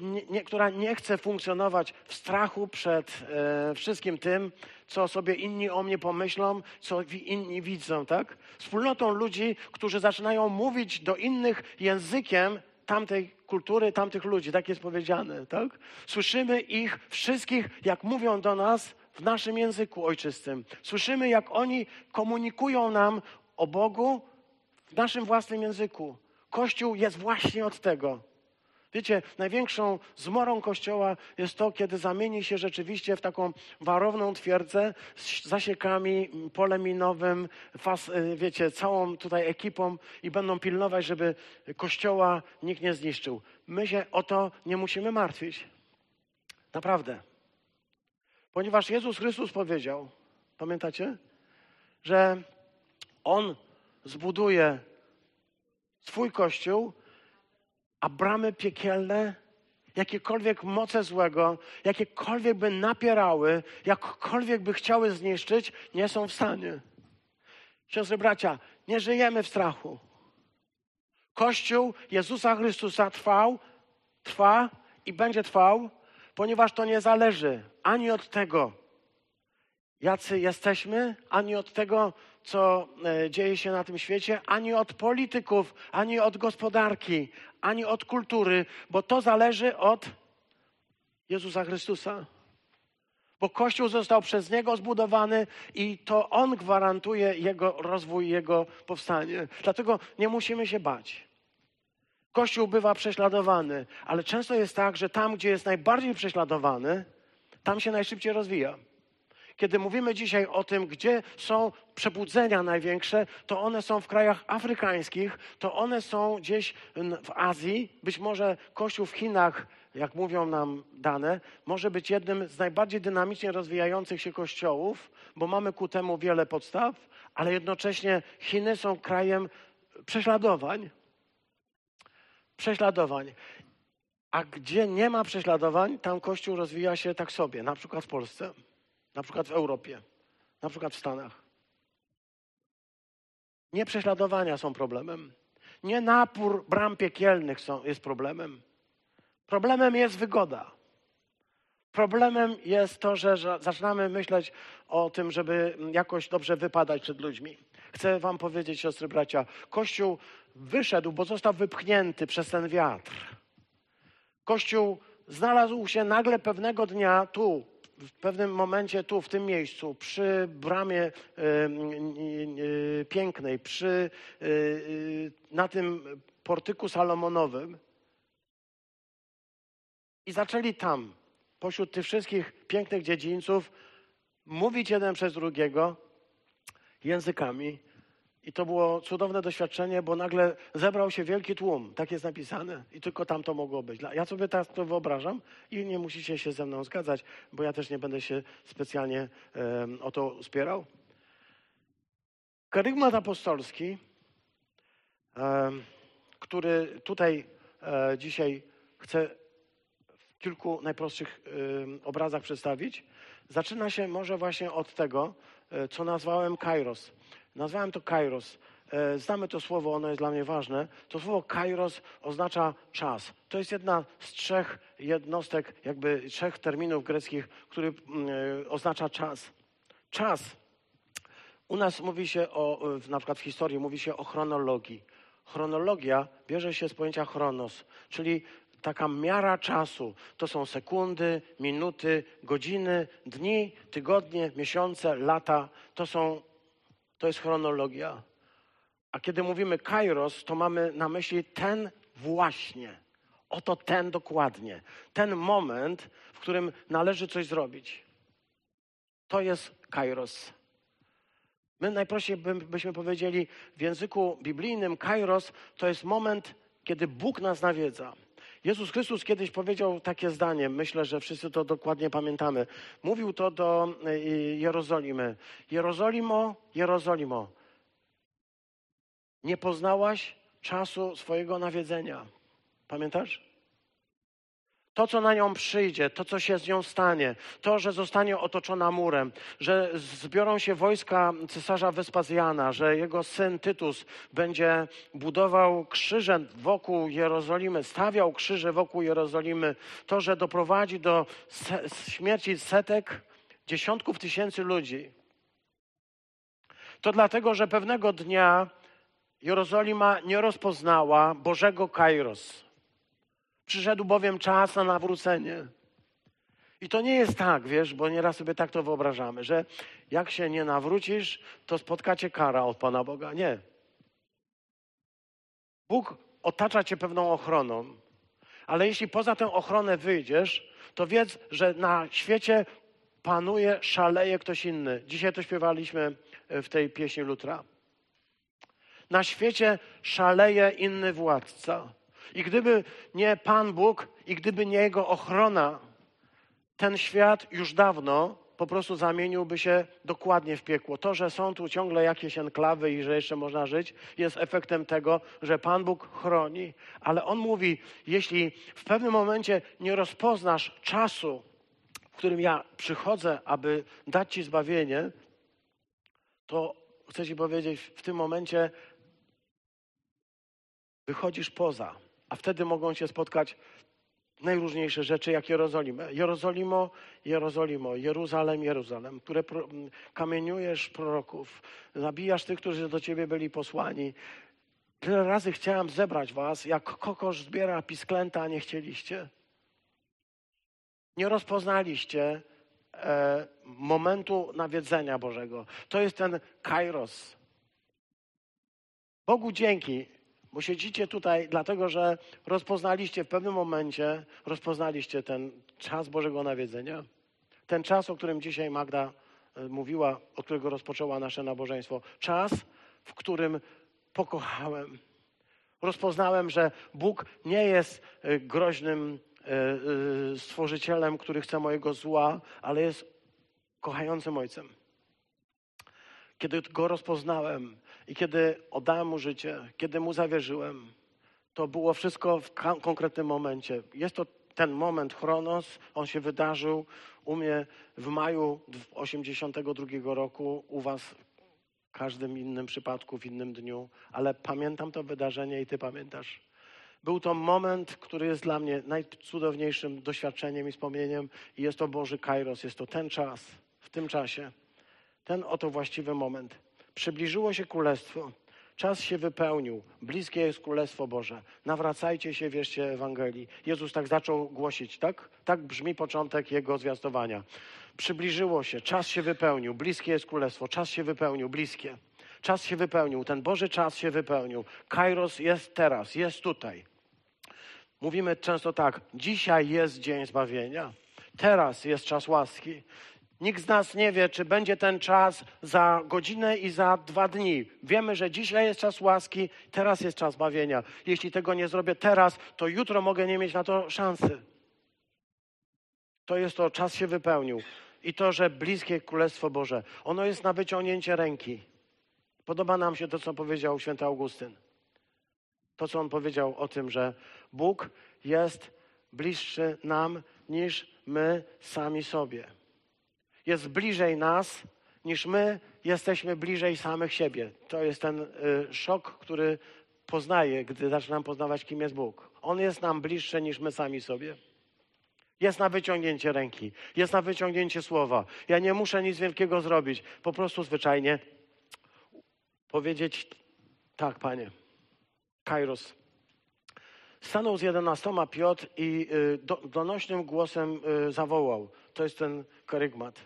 nie, nie, która nie chce funkcjonować w strachu przed e, wszystkim tym, co sobie inni o mnie pomyślą, co inni widzą, tak? Wspólnotą ludzi, którzy zaczynają mówić do innych językiem tamtej kultury, tamtych ludzi, tak jest powiedziane, tak? Słyszymy ich wszystkich, jak mówią do nas w naszym języku ojczystym. Słyszymy, jak oni komunikują nam o Bogu w naszym własnym języku. Kościół jest właśnie od tego. Wiecie, największą zmorą Kościoła jest to, kiedy zamieni się rzeczywiście w taką warowną twierdzę z zasiekami, polem minowym, fas, y, wiecie, całą tutaj ekipą i będą pilnować, żeby Kościoła nikt nie zniszczył. My się o to nie musimy martwić. Naprawdę. Ponieważ Jezus Chrystus powiedział, pamiętacie, że On zbuduje swój Kościół a bramy piekielne, jakiekolwiek moce złego, jakiekolwiek by napierały, jakkolwiek by chciały zniszczyć, nie są w stanie. Siostry, bracia, nie żyjemy w strachu. Kościół Jezusa Chrystusa trwał, trwa i będzie trwał, ponieważ to nie zależy ani od tego, jacy jesteśmy, ani od tego, co e, dzieje się na tym świecie, ani od polityków, ani od gospodarki, ani od kultury, bo to zależy od Jezusa Chrystusa. Bo Kościół został przez Niego zbudowany i to On gwarantuje Jego rozwój, Jego powstanie. Dlatego nie musimy się bać. Kościół bywa prześladowany, ale często jest tak, że tam, gdzie jest najbardziej prześladowany, tam się najszybciej rozwija. Kiedy mówimy dzisiaj o tym, gdzie są przebudzenia największe, to one są w krajach afrykańskich, to one są gdzieś w Azji, być może Kościół w Chinach, jak mówią nam dane, może być jednym z najbardziej dynamicznie rozwijających się kościołów, bo mamy ku temu wiele podstaw, ale jednocześnie Chiny są krajem prześladowań. Prześladowań. A gdzie nie ma prześladowań, tam Kościół rozwija się tak sobie, na przykład w Polsce na przykład w Europie, na przykład w Stanach. Nie prześladowania są problemem. Nie napór bram piekielnych są, jest problemem. Problemem jest wygoda. Problemem jest to, że zaczynamy myśleć o tym, żeby jakoś dobrze wypadać przed ludźmi. Chcę Wam powiedzieć, siostry, bracia, Kościół wyszedł, bo został wypchnięty przez ten wiatr. Kościół znalazł się nagle pewnego dnia tu, w pewnym momencie tu, w tym miejscu, przy bramie y, pięknej, przy, y, na tym portyku salomonowym i zaczęli tam, pośród tych wszystkich pięknych dziedzińców, mówić jeden przez drugiego językami i to było cudowne doświadczenie, bo nagle zebrał się wielki tłum, tak jest napisane, i tylko tam to mogło być. Ja sobie tak to wyobrażam i nie musicie się ze mną zgadzać, bo ja też nie będę się specjalnie o to spierał. Karygmat apostolski, który tutaj um, dzisiaj chcę w kilku najprostszych obrazach przedstawić, zaczyna się może właśnie od tego, e, co nazwałem kairos. Nazwałem to kairos. E, znamy to słowo, ono jest dla mnie ważne. To słowo kairos oznacza czas. To jest jedna z trzech jednostek, jakby trzech terminów greckich, który mm, e, oznacza czas. Czas. U nas mówi się o, na przykład w historii mówi się o chronologii. Chronologia bierze się z pojęcia chronos, czyli taka miara czasu. To są sekundy, minuty, godziny, dni, tygodnie, miesiące, lata. To są to jest chronologia. A kiedy mówimy kairos, to mamy na myśli ten właśnie. Oto ten dokładnie. Ten moment, w którym należy coś zrobić. To jest kairos. My najprościej byśmy powiedzieli w języku biblijnym kairos to jest moment, kiedy Bóg nas nawiedza. Jezus Chrystus kiedyś powiedział takie zdanie, myślę, że wszyscy to dokładnie pamiętamy. Mówił to do y, Jerozolimy. Jerozolimo, Jerozolimo, nie poznałaś czasu swojego nawiedzenia. Pamiętasz? To, co na nią przyjdzie, to, co się z nią stanie, to, że zostanie otoczona murem, że zbiorą się wojska cesarza Wespazjana, że jego syn Tytus będzie budował krzyże wokół Jerozolimy, stawiał krzyże wokół Jerozolimy, to, że doprowadzi do śmierci setek, dziesiątków tysięcy ludzi. To dlatego, że pewnego dnia Jerozolima nie rozpoznała Bożego Kairos. Przyszedł bowiem czas na nawrócenie. I to nie jest tak, wiesz, bo nieraz sobie tak to wyobrażamy, że jak się nie nawrócisz, to spotkacie kara od Pana Boga. Nie. Bóg otacza cię pewną ochroną, ale jeśli poza tę ochronę wyjdziesz, to wiedz, że na świecie panuje, szaleje ktoś inny. Dzisiaj to śpiewaliśmy w tej pieśni Lutra. Na świecie szaleje inny władca. I gdyby nie Pan Bóg i gdyby nie Jego ochrona, ten świat już dawno po prostu zamieniłby się dokładnie w piekło. To, że są tu ciągle jakieś enklawy i że jeszcze można żyć, jest efektem tego, że Pan Bóg chroni. Ale On mówi, jeśli w pewnym momencie nie rozpoznasz czasu, w którym ja przychodzę, aby dać Ci zbawienie, to chcę Ci powiedzieć, w tym momencie wychodzisz poza a wtedy mogą się spotkać najróżniejsze rzeczy, jak Jerozolimę. Jerozolimo, Jerozolimo, Jeruzalem, Jeruzalem, które pro, kamieniujesz proroków, zabijasz tych, którzy do ciebie byli posłani. Tyle razy chciałem zebrać was, jak kokosz zbiera pisklęta, a nie chcieliście. Nie rozpoznaliście e, momentu nawiedzenia Bożego. To jest ten kairos. Bogu dzięki, bo siedzicie tutaj dlatego, że rozpoznaliście w pewnym momencie, rozpoznaliście ten czas Bożego nawiedzenia. Ten czas, o którym dzisiaj Magda e, mówiła, od którego rozpoczęła nasze nabożeństwo. Czas, w którym pokochałem. Rozpoznałem, że Bóg nie jest e, groźnym e, stworzycielem, który chce mojego zła, ale jest kochającym Ojcem. Kiedy go rozpoznałem, i kiedy oddałem mu życie, kiedy mu zawierzyłem, to było wszystko w konkretnym momencie. Jest to ten moment, chronos, on się wydarzył u mnie w maju 82 roku, u was w każdym innym przypadku, w innym dniu, ale pamiętam to wydarzenie i ty pamiętasz. Był to moment, który jest dla mnie najcudowniejszym doświadczeniem i wspomnieniem i jest to Boży Kairos, jest to ten czas, w tym czasie, ten oto właściwy moment. Przybliżyło się Królestwo. Czas się wypełnił. Bliskie jest Królestwo Boże. Nawracajcie się, wierzcie Ewangelii. Jezus tak zaczął głosić, tak? Tak brzmi początek Jego zwiastowania. Przybliżyło się, czas się wypełnił. Bliskie jest Królestwo. Czas się wypełnił, bliskie. Czas się wypełnił. Ten Boży czas się wypełnił. Kairos jest teraz, jest tutaj. Mówimy często tak, dzisiaj jest dzień zbawienia. Teraz jest czas łaski. Nikt z nas nie wie, czy będzie ten czas za godzinę i za dwa dni. Wiemy, że dzisiaj jest czas łaski, teraz jest czas bawienia. Jeśli tego nie zrobię teraz, to jutro mogę nie mieć na to szansy. To jest to, czas się wypełnił. I to, że bliskie Królestwo Boże, ono jest na wyciągnięcie ręki. Podoba nam się to, co powiedział święty Augustyn. To, co on powiedział o tym, że Bóg jest bliższy nam niż my sami sobie jest bliżej nas, niż my jesteśmy bliżej samych siebie. To jest ten y, szok, który poznaję, gdy zaczynam poznawać, kim jest Bóg. On jest nam bliższy niż my sami sobie. Jest na wyciągnięcie ręki, jest na wyciągnięcie słowa. Ja nie muszę nic wielkiego zrobić. Po prostu zwyczajnie powiedzieć tak, panie. Kairos. Stanął z jedenastoma Piotr i y, do, donośnym głosem y, zawołał. To jest ten karygmat.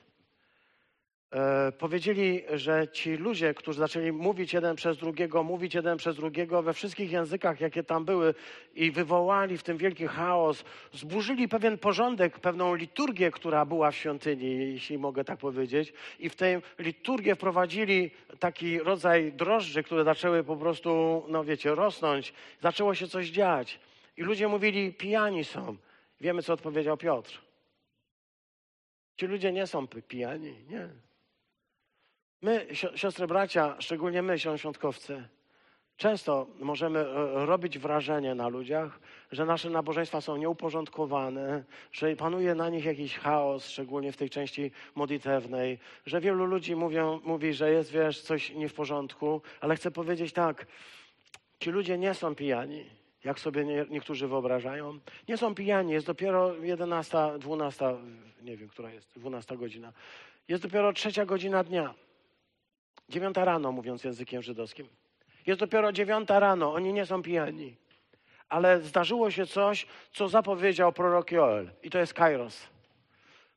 E, powiedzieli, że ci ludzie, którzy zaczęli mówić jeden przez drugiego, mówić jeden przez drugiego we wszystkich językach, jakie tam były i wywołali w tym wielki chaos, zburzyli pewien porządek, pewną liturgię, która była w świątyni, jeśli mogę tak powiedzieć, i w tę liturgię wprowadzili taki rodzaj drożdży, które zaczęły po prostu, no wiecie, rosnąć. Zaczęło się coś dziać. I ludzie mówili, pijani są. Wiemy, co odpowiedział Piotr. Ci ludzie nie są pijani, nie. My, siostry, bracia, szczególnie my, świątkowcy, często możemy e, robić wrażenie na ludziach, że nasze nabożeństwa są nieuporządkowane, że panuje na nich jakiś chaos, szczególnie w tej części modlitewnej, że wielu ludzi mówią, mówi, że jest, wiesz, coś nie w porządku, ale chcę powiedzieć tak, ci ludzie nie są pijani jak sobie nie, niektórzy wyobrażają. Nie są pijani, jest dopiero 11, 12, nie wiem, która jest, 12 godzina. Jest dopiero trzecia godzina dnia. Dziewiąta rano, mówiąc językiem żydowskim. Jest dopiero dziewiąta rano, oni nie są pijani. Ale zdarzyło się coś, co zapowiedział prorok Joel. I to jest Kairos.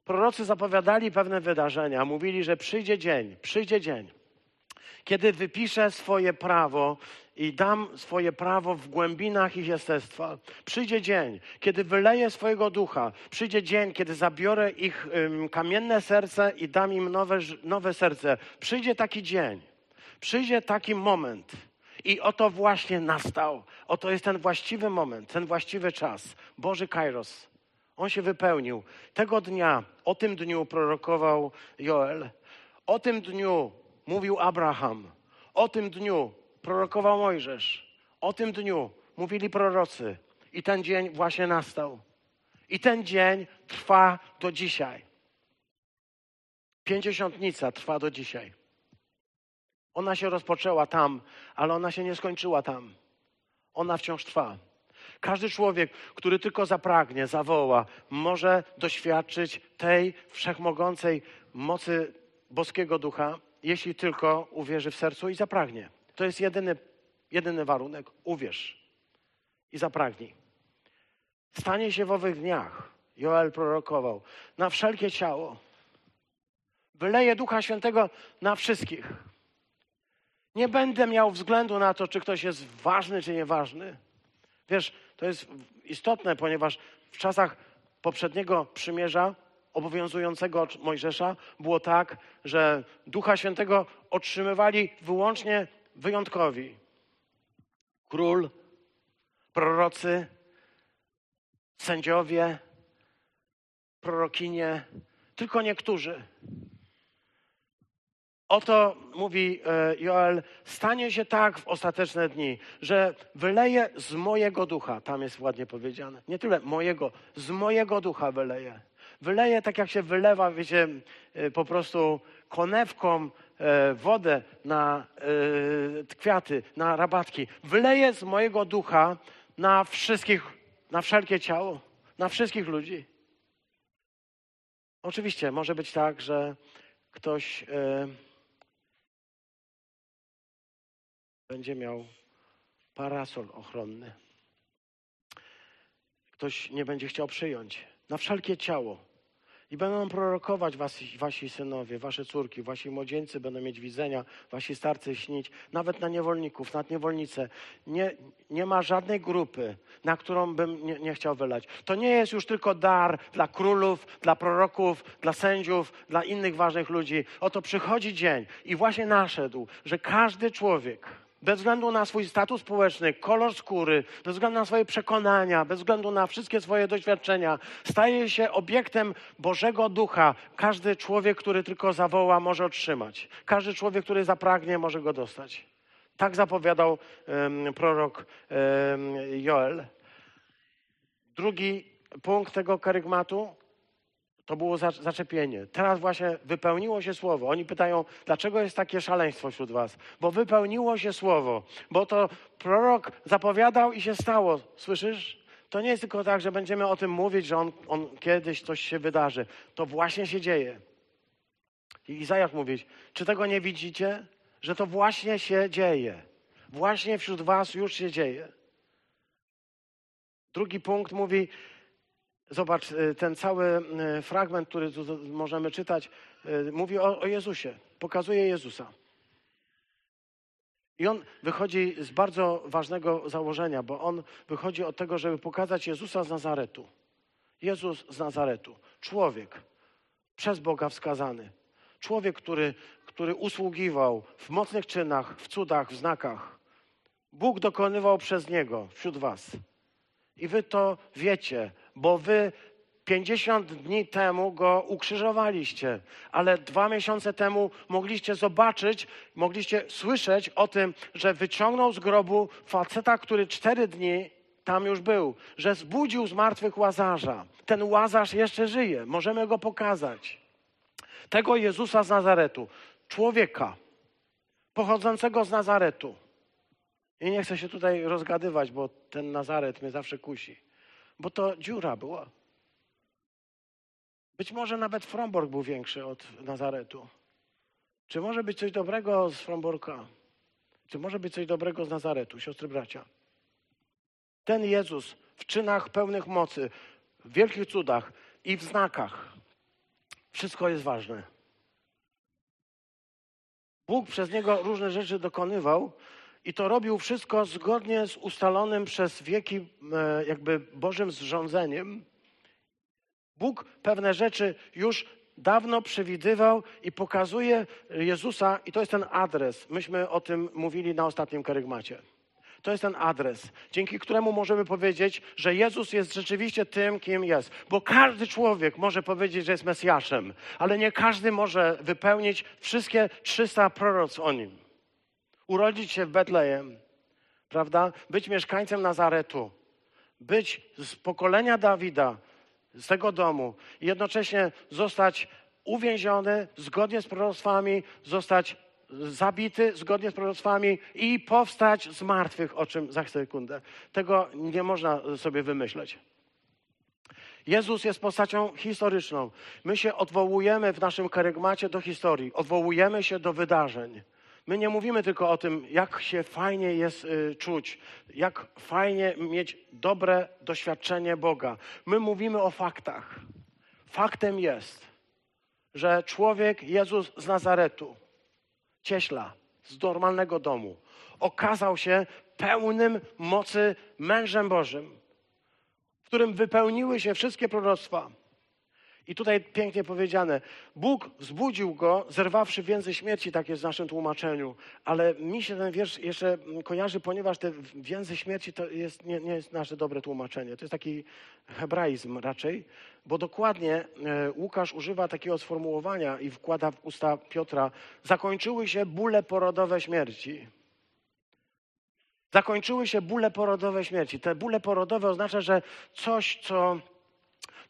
Prorocy zapowiadali pewne wydarzenia. Mówili, że przyjdzie dzień, przyjdzie dzień, kiedy wypiszę swoje prawo i dam swoje prawo w głębinach ich jestestwa. Przyjdzie dzień, kiedy wyleję swojego ducha. Przyjdzie dzień, kiedy zabiorę ich um, kamienne serce i dam im nowe, nowe serce. Przyjdzie taki dzień, przyjdzie taki moment. I oto właśnie nastał. Oto jest ten właściwy moment, ten właściwy czas. Boży Kairos. On się wypełnił. Tego dnia, o tym dniu prorokował Joel. O tym dniu mówił Abraham. O tym dniu prorokował Mojżesz. O tym dniu mówili prorocy. I ten dzień właśnie nastał. I ten dzień trwa do dzisiaj. Pięćdziesiątnica trwa do dzisiaj. Ona się rozpoczęła tam, ale ona się nie skończyła tam. Ona wciąż trwa. Każdy człowiek, który tylko zapragnie, zawoła, może doświadczyć tej wszechmogącej mocy boskiego ducha, jeśli tylko uwierzy w sercu i zapragnie. To jest jedyny, jedyny warunek. Uwierz i zapragnij. Stanie się w owych dniach, Joel prorokował, na wszelkie ciało. Wyleje Ducha Świętego na wszystkich. Nie będę miał względu na to, czy ktoś jest ważny, czy nieważny. Wiesz, to jest istotne, ponieważ w czasach poprzedniego przymierza obowiązującego Mojżesza było tak, że Ducha Świętego otrzymywali wyłącznie wyjątkowi. Król, prorocy, sędziowie, prorokinie, tylko niektórzy. Oto mówi e, Joel, stanie się tak w ostateczne dni, że wyleje z mojego ducha, tam jest ładnie powiedziane, nie tyle mojego, z mojego ducha wyleje. Wyleje tak jak się wylewa, wiecie, e, po prostu konewką e, wodę na e, kwiaty, na rabatki. Wyleję z mojego ducha na wszystkich, na wszelkie ciało, na wszystkich ludzi. Oczywiście może być tak, że ktoś będzie miał parasol ochronny. Ktoś nie będzie chciał przyjąć. Na wszelkie ciało. I będą prorokować wasi, wasi synowie, wasze córki, wasi młodzieńcy będą mieć widzenia, wasi starcy śnić, nawet na niewolników, nad niewolnice. Nie, nie ma żadnej grupy, na którą bym nie, nie chciał wylać. To nie jest już tylko dar dla królów, dla proroków, dla sędziów, dla innych ważnych ludzi. Oto przychodzi dzień i właśnie naszedł, że każdy człowiek, bez względu na swój status społeczny, kolor skóry, bez względu na swoje przekonania, bez względu na wszystkie swoje doświadczenia, staje się obiektem Bożego Ducha. Każdy człowiek, który tylko zawoła, może otrzymać. Każdy człowiek, który zapragnie, może go dostać. Tak zapowiadał um, prorok um, Joel. Drugi punkt tego karygmatu to było zaczepienie. Teraz właśnie wypełniło się słowo. Oni pytają, dlaczego jest takie szaleństwo wśród was? Bo wypełniło się słowo. Bo to prorok zapowiadał i się stało. Słyszysz? To nie jest tylko tak, że będziemy o tym mówić, że on, on kiedyś coś się wydarzy. To właśnie się dzieje. I Izajasz mówi, czy tego nie widzicie? Że to właśnie się dzieje. Właśnie wśród was już się dzieje. Drugi punkt mówi, Zobacz, y, ten cały y, fragment, który tu możemy czytać, y, mówi o, o Jezusie, pokazuje Jezusa. I on wychodzi z bardzo ważnego założenia, bo on wychodzi od tego, żeby pokazać Jezusa z Nazaretu. Jezus z Nazaretu. Człowiek przez Boga wskazany. Człowiek, który, który usługiwał w mocnych czynach, w cudach, w znakach. Bóg dokonywał przez niego wśród was. I wy to wiecie, bo wy 50 dni temu go ukrzyżowaliście, ale dwa miesiące temu mogliście zobaczyć, mogliście słyszeć o tym, że wyciągnął z grobu faceta, który cztery dni tam już był, że zbudził z martwych łazarza. Ten łazarz jeszcze żyje, możemy go pokazać. Tego Jezusa z Nazaretu, człowieka pochodzącego z Nazaretu. I nie chcę się tutaj rozgadywać, bo ten Nazaret mnie zawsze kusi. Bo to dziura była. Być może nawet Fromborg był większy od Nazaretu. Czy może być coś dobrego z Fromborka? Czy może być coś dobrego z Nazaretu, siostry bracia? Ten Jezus w czynach pełnych mocy, w wielkich cudach i w znakach. Wszystko jest ważne. Bóg przez niego różne rzeczy dokonywał i to robił wszystko zgodnie z ustalonym przez wieki e, jakby Bożym zrządzeniem. Bóg pewne rzeczy już dawno przewidywał i pokazuje Jezusa, i to jest ten adres. Myśmy o tym mówili na ostatnim karygmacie. To jest ten adres, dzięki któremu możemy powiedzieć, że Jezus jest rzeczywiście tym, kim jest. Bo każdy człowiek może powiedzieć, że jest Mesjaszem, ale nie każdy może wypełnić wszystkie 300 proroc o nim. Urodzić się w Betlejem, prawda? Być mieszkańcem Nazaretu, być z pokolenia Dawida, z tego domu i jednocześnie zostać uwięziony zgodnie z proroctwami, zostać zabity zgodnie z proroctwami i powstać z martwych, o czym za sekundę. Tego nie można sobie wymyśleć. Jezus jest postacią historyczną. My się odwołujemy w naszym karygmacie do historii, odwołujemy się do wydarzeń. My nie mówimy tylko o tym, jak się fajnie jest y, czuć, jak fajnie mieć dobre doświadczenie Boga. My mówimy o faktach. Faktem jest, że człowiek Jezus z Nazaretu, cieśla, z normalnego domu, okazał się pełnym mocy mężem Bożym, w którym wypełniły się wszystkie proroctwa. I tutaj pięknie powiedziane, Bóg wzbudził go, zerwawszy więzy śmierci, tak jest w naszym tłumaczeniu. Ale mi się ten wiersz jeszcze kojarzy, ponieważ te więzy śmierci to jest, nie, nie jest nasze dobre tłumaczenie. To jest taki hebraizm raczej, bo dokładnie e, Łukasz używa takiego sformułowania i wkłada w usta Piotra, zakończyły się bóle porodowe śmierci. Zakończyły się bóle porodowe śmierci. Te bóle porodowe oznacza, że coś, co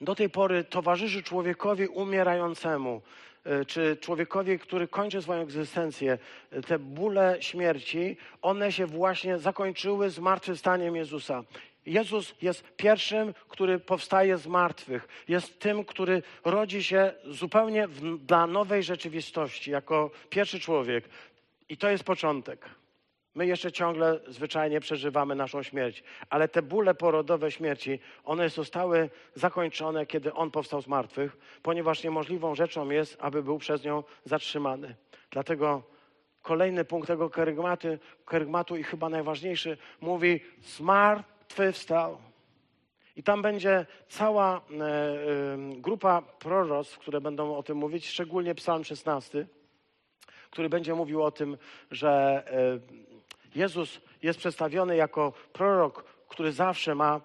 do tej pory towarzyszy człowiekowi umierającemu, y, czy człowiekowi, który kończy swoją egzystencję, y, te bóle śmierci, one się właśnie zakończyły zmartwychwstaniem Jezusa. Jezus jest pierwszym, który powstaje z martwych. Jest tym, który rodzi się zupełnie w, dla nowej rzeczywistości, jako pierwszy człowiek. I to jest początek. My jeszcze ciągle zwyczajnie przeżywamy naszą śmierć, ale te bóle porodowe śmierci, one zostały zakończone, kiedy On powstał z martwych, ponieważ niemożliwą rzeczą jest, aby był przez nią zatrzymany. Dlatego kolejny punkt tego kerygmatu, i chyba najważniejszy, mówi zmartwychwstał. I tam będzie cała e, e, grupa proroc, które będą o tym mówić, szczególnie Psalm 16, który będzie mówił o tym, że e, Jezus jest przedstawiony jako prorok, który zawsze ma,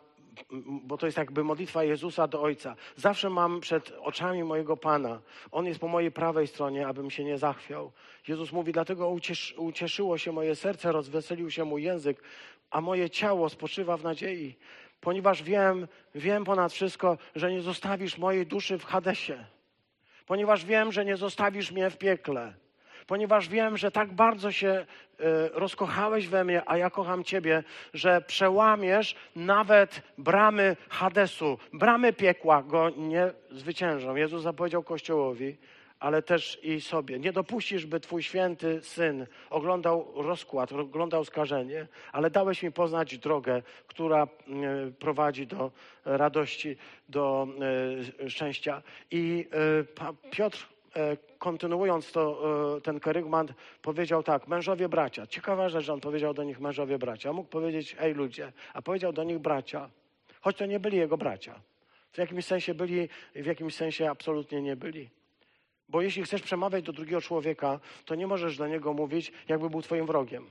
bo to jest jakby modlitwa Jezusa do Ojca. Zawsze mam przed oczami mojego Pana. On jest po mojej prawej stronie, abym się nie zachwiał. Jezus mówi, dlatego uciesz, ucieszyło się moje serce, rozweselił się mój język, a moje ciało spoczywa w nadziei. Ponieważ wiem, wiem ponad wszystko, że nie zostawisz mojej duszy w Hadesie. Ponieważ wiem, że nie zostawisz mnie w piekle ponieważ wiem, że tak bardzo się e, rozkochałeś we mnie, a ja kocham Ciebie, że przełamiesz nawet bramy Hadesu. Bramy piekła go nie zwyciężą. Jezus zapowiedział Kościołowi, ale też i sobie. Nie dopuścisz, by Twój święty syn oglądał rozkład, oglądał skażenie, ale dałeś mi poznać drogę, która e, prowadzi do radości, do e, szczęścia. I Piotr kontynuując to, ten kerygmat, powiedział tak, mężowie bracia. Ciekawa rzecz, że on powiedział do nich mężowie bracia. Mógł powiedzieć, ej ludzie, a powiedział do nich bracia, choć to nie byli jego bracia. W jakimś sensie byli, w jakimś sensie absolutnie nie byli. Bo jeśli chcesz przemawiać do drugiego człowieka, to nie możesz do niego mówić, jakby był twoim wrogiem.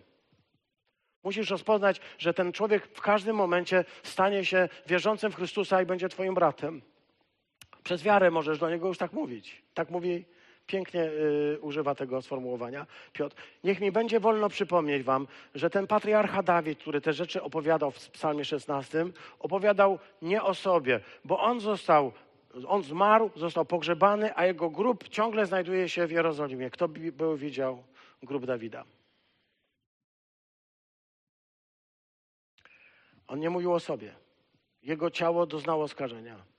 Musisz rozpoznać, że ten człowiek w każdym momencie stanie się wierzącym w Chrystusa i będzie twoim bratem. Przez wiarę możesz do niego już tak mówić. Tak mówi, pięknie y, używa tego sformułowania Piotr. Niech mi będzie wolno przypomnieć wam, że ten patriarcha Dawid, który te rzeczy opowiadał w psalmie 16, opowiadał nie o sobie, bo on został on zmarł, został pogrzebany, a jego grób ciągle znajduje się w Jerozolimie. Kto był widział grób Dawida? On nie mówił o sobie. Jego ciało doznało skażenia.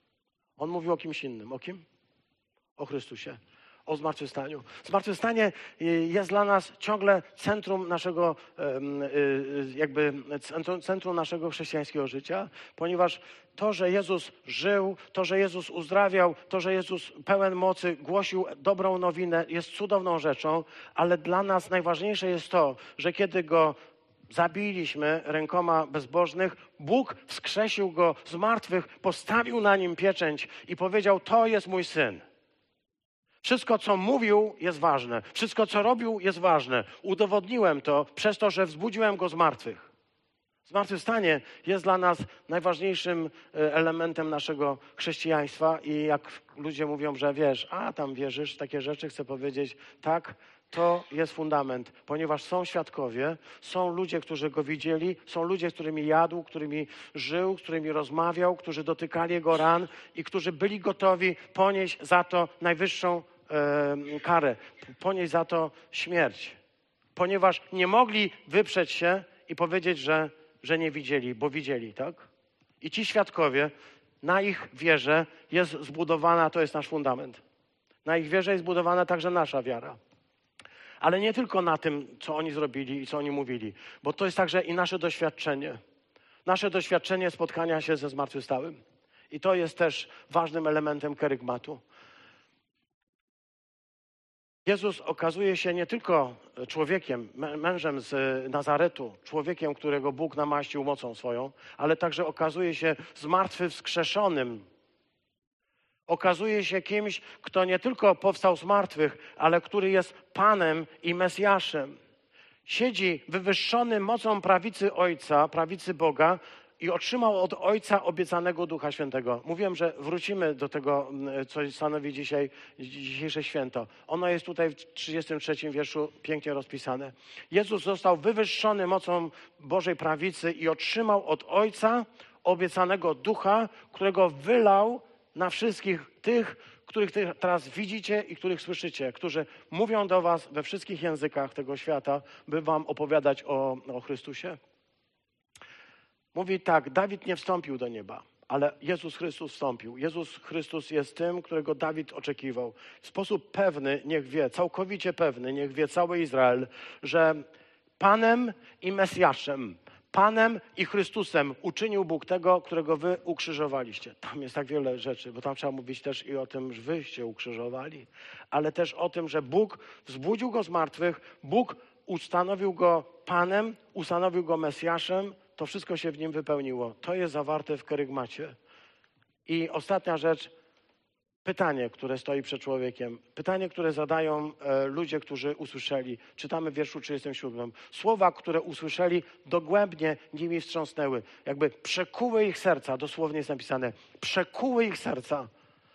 On mówił o kimś innym. O kim? O Chrystusie o zmartwychwstaniu. Zmartwychwstanie y, jest dla nas ciągle centrum naszego, y, y, jakby centrum naszego chrześcijańskiego życia, ponieważ to, że Jezus żył, to, że Jezus uzdrawiał, to, że Jezus pełen mocy głosił dobrą nowinę, jest cudowną rzeczą, ale dla nas najważniejsze jest to, że kiedy Go zabiliśmy rękoma bezbożnych, Bóg wskrzesił Go z martwych, postawił na Nim pieczęć i powiedział, to jest mój Syn. Wszystko, co mówił, jest ważne. Wszystko, co robił, jest ważne. Udowodniłem to przez to, że wzbudziłem go z martwych. Zmartwychwstanie jest dla nas najważniejszym e, elementem naszego chrześcijaństwa i jak ludzie mówią, że wiesz, a tam wierzysz w takie rzeczy, chcę powiedzieć, tak, to jest fundament, ponieważ są świadkowie, są ludzie, którzy go widzieli, są ludzie, z którymi jadł, którymi żył, którymi rozmawiał, którzy dotykali jego ran i którzy byli gotowi ponieść za to najwyższą e, karę, ponieść za to śmierć. Ponieważ nie mogli wyprzeć się i powiedzieć, że, że nie widzieli, bo widzieli, tak? I ci świadkowie, na ich wierze jest zbudowana, to jest nasz fundament. Na ich wierze jest zbudowana także nasza wiara. Ale nie tylko na tym, co oni zrobili i co oni mówili, bo to jest także i nasze doświadczenie. Nasze doświadczenie spotkania się ze zmartwychwstałym. I to jest też ważnym elementem kerygmatu. Jezus okazuje się nie tylko człowiekiem, mężem z Nazaretu, człowiekiem, którego Bóg namaścił mocą swoją, ale także okazuje się zmartwychwskrzeszonym okazuje się kimś, kto nie tylko powstał z martwych, ale który jest Panem i Mesjaszem. Siedzi wywyższony mocą prawicy Ojca, prawicy Boga i otrzymał od Ojca obiecanego Ducha Świętego. Mówiłem, że wrócimy do tego, co stanowi dzisiaj, dzisiejsze święto. Ono jest tutaj w 33 wierszu pięknie rozpisane. Jezus został wywyższony mocą Bożej prawicy i otrzymał od Ojca obiecanego Ducha, którego wylał na wszystkich tych, których teraz widzicie i których słyszycie, którzy mówią do Was we wszystkich językach tego świata, by Wam opowiadać o, o Chrystusie? Mówi tak, Dawid nie wstąpił do nieba, ale Jezus Chrystus wstąpił. Jezus Chrystus jest tym, którego Dawid oczekiwał. W sposób pewny, niech wie, całkowicie pewny, niech wie cały Izrael, że Panem i Mesjaszem, Panem i Chrystusem uczynił Bóg tego, którego wy ukrzyżowaliście. Tam jest tak wiele rzeczy, bo tam trzeba mówić też i o tym, że wyście ukrzyżowali, ale też o tym, że Bóg wzbudził go z martwych, Bóg ustanowił go Panem, ustanowił go Mesjaszem, to wszystko się w nim wypełniło. To jest zawarte w kerygmacie. I ostatnia rzecz, pytanie, które stoi przed człowiekiem, pytanie, które zadają e, ludzie, którzy usłyszeli. Czytamy w wierszu 37. Słowa, które usłyszeli, dogłębnie nimi wstrząsnęły. Jakby przekuły ich serca, dosłownie jest napisane, przekuły ich serca.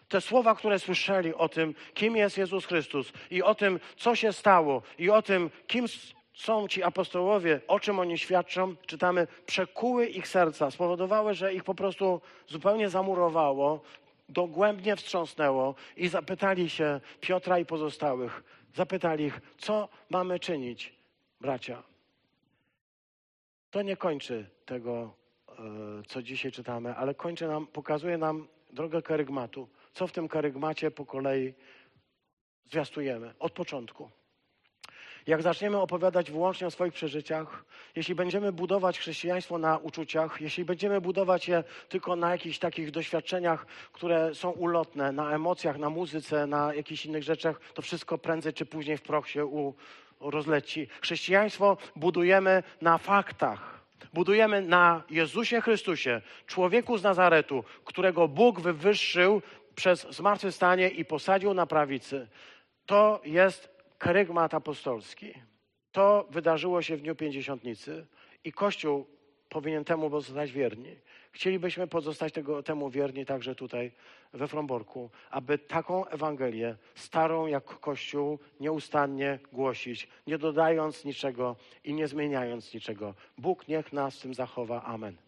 Te słowa, które słyszeli o tym, kim jest Jezus Chrystus i o tym, co się stało i o tym, kim są ci apostołowie, o czym oni świadczą, czytamy, przekuły ich serca, spowodowały, że ich po prostu zupełnie zamurowało, dogłębnie wstrząsnęło i zapytali się Piotra i pozostałych, zapytali ich, co mamy czynić, bracia. To nie kończy tego, e, co dzisiaj czytamy, ale kończy nam, pokazuje nam drogę karygmatu. Co w tym karygmacie po kolei zwiastujemy od początku. Jak zaczniemy opowiadać wyłącznie o swoich przeżyciach, jeśli będziemy budować chrześcijaństwo na uczuciach, jeśli będziemy budować je tylko na jakichś takich doświadczeniach, które są ulotne, na emocjach, na muzyce, na jakichś innych rzeczach, to wszystko prędzej czy później w proch się u, rozleci. Chrześcijaństwo budujemy na faktach. Budujemy na Jezusie Chrystusie, człowieku z Nazaretu, którego Bóg wywyższył przez zmartwychwstanie i posadził na prawicy. To jest kerygmat apostolski. To wydarzyło się w dniu pięćdziesiątnicy i Kościół powinien temu pozostać wierni. Chcielibyśmy pozostać tego, temu wierni także tutaj we Fromborku, aby taką Ewangelię, starą jak Kościół, nieustannie głosić, nie dodając niczego i nie zmieniając niczego. Bóg niech nas tym zachowa. Amen.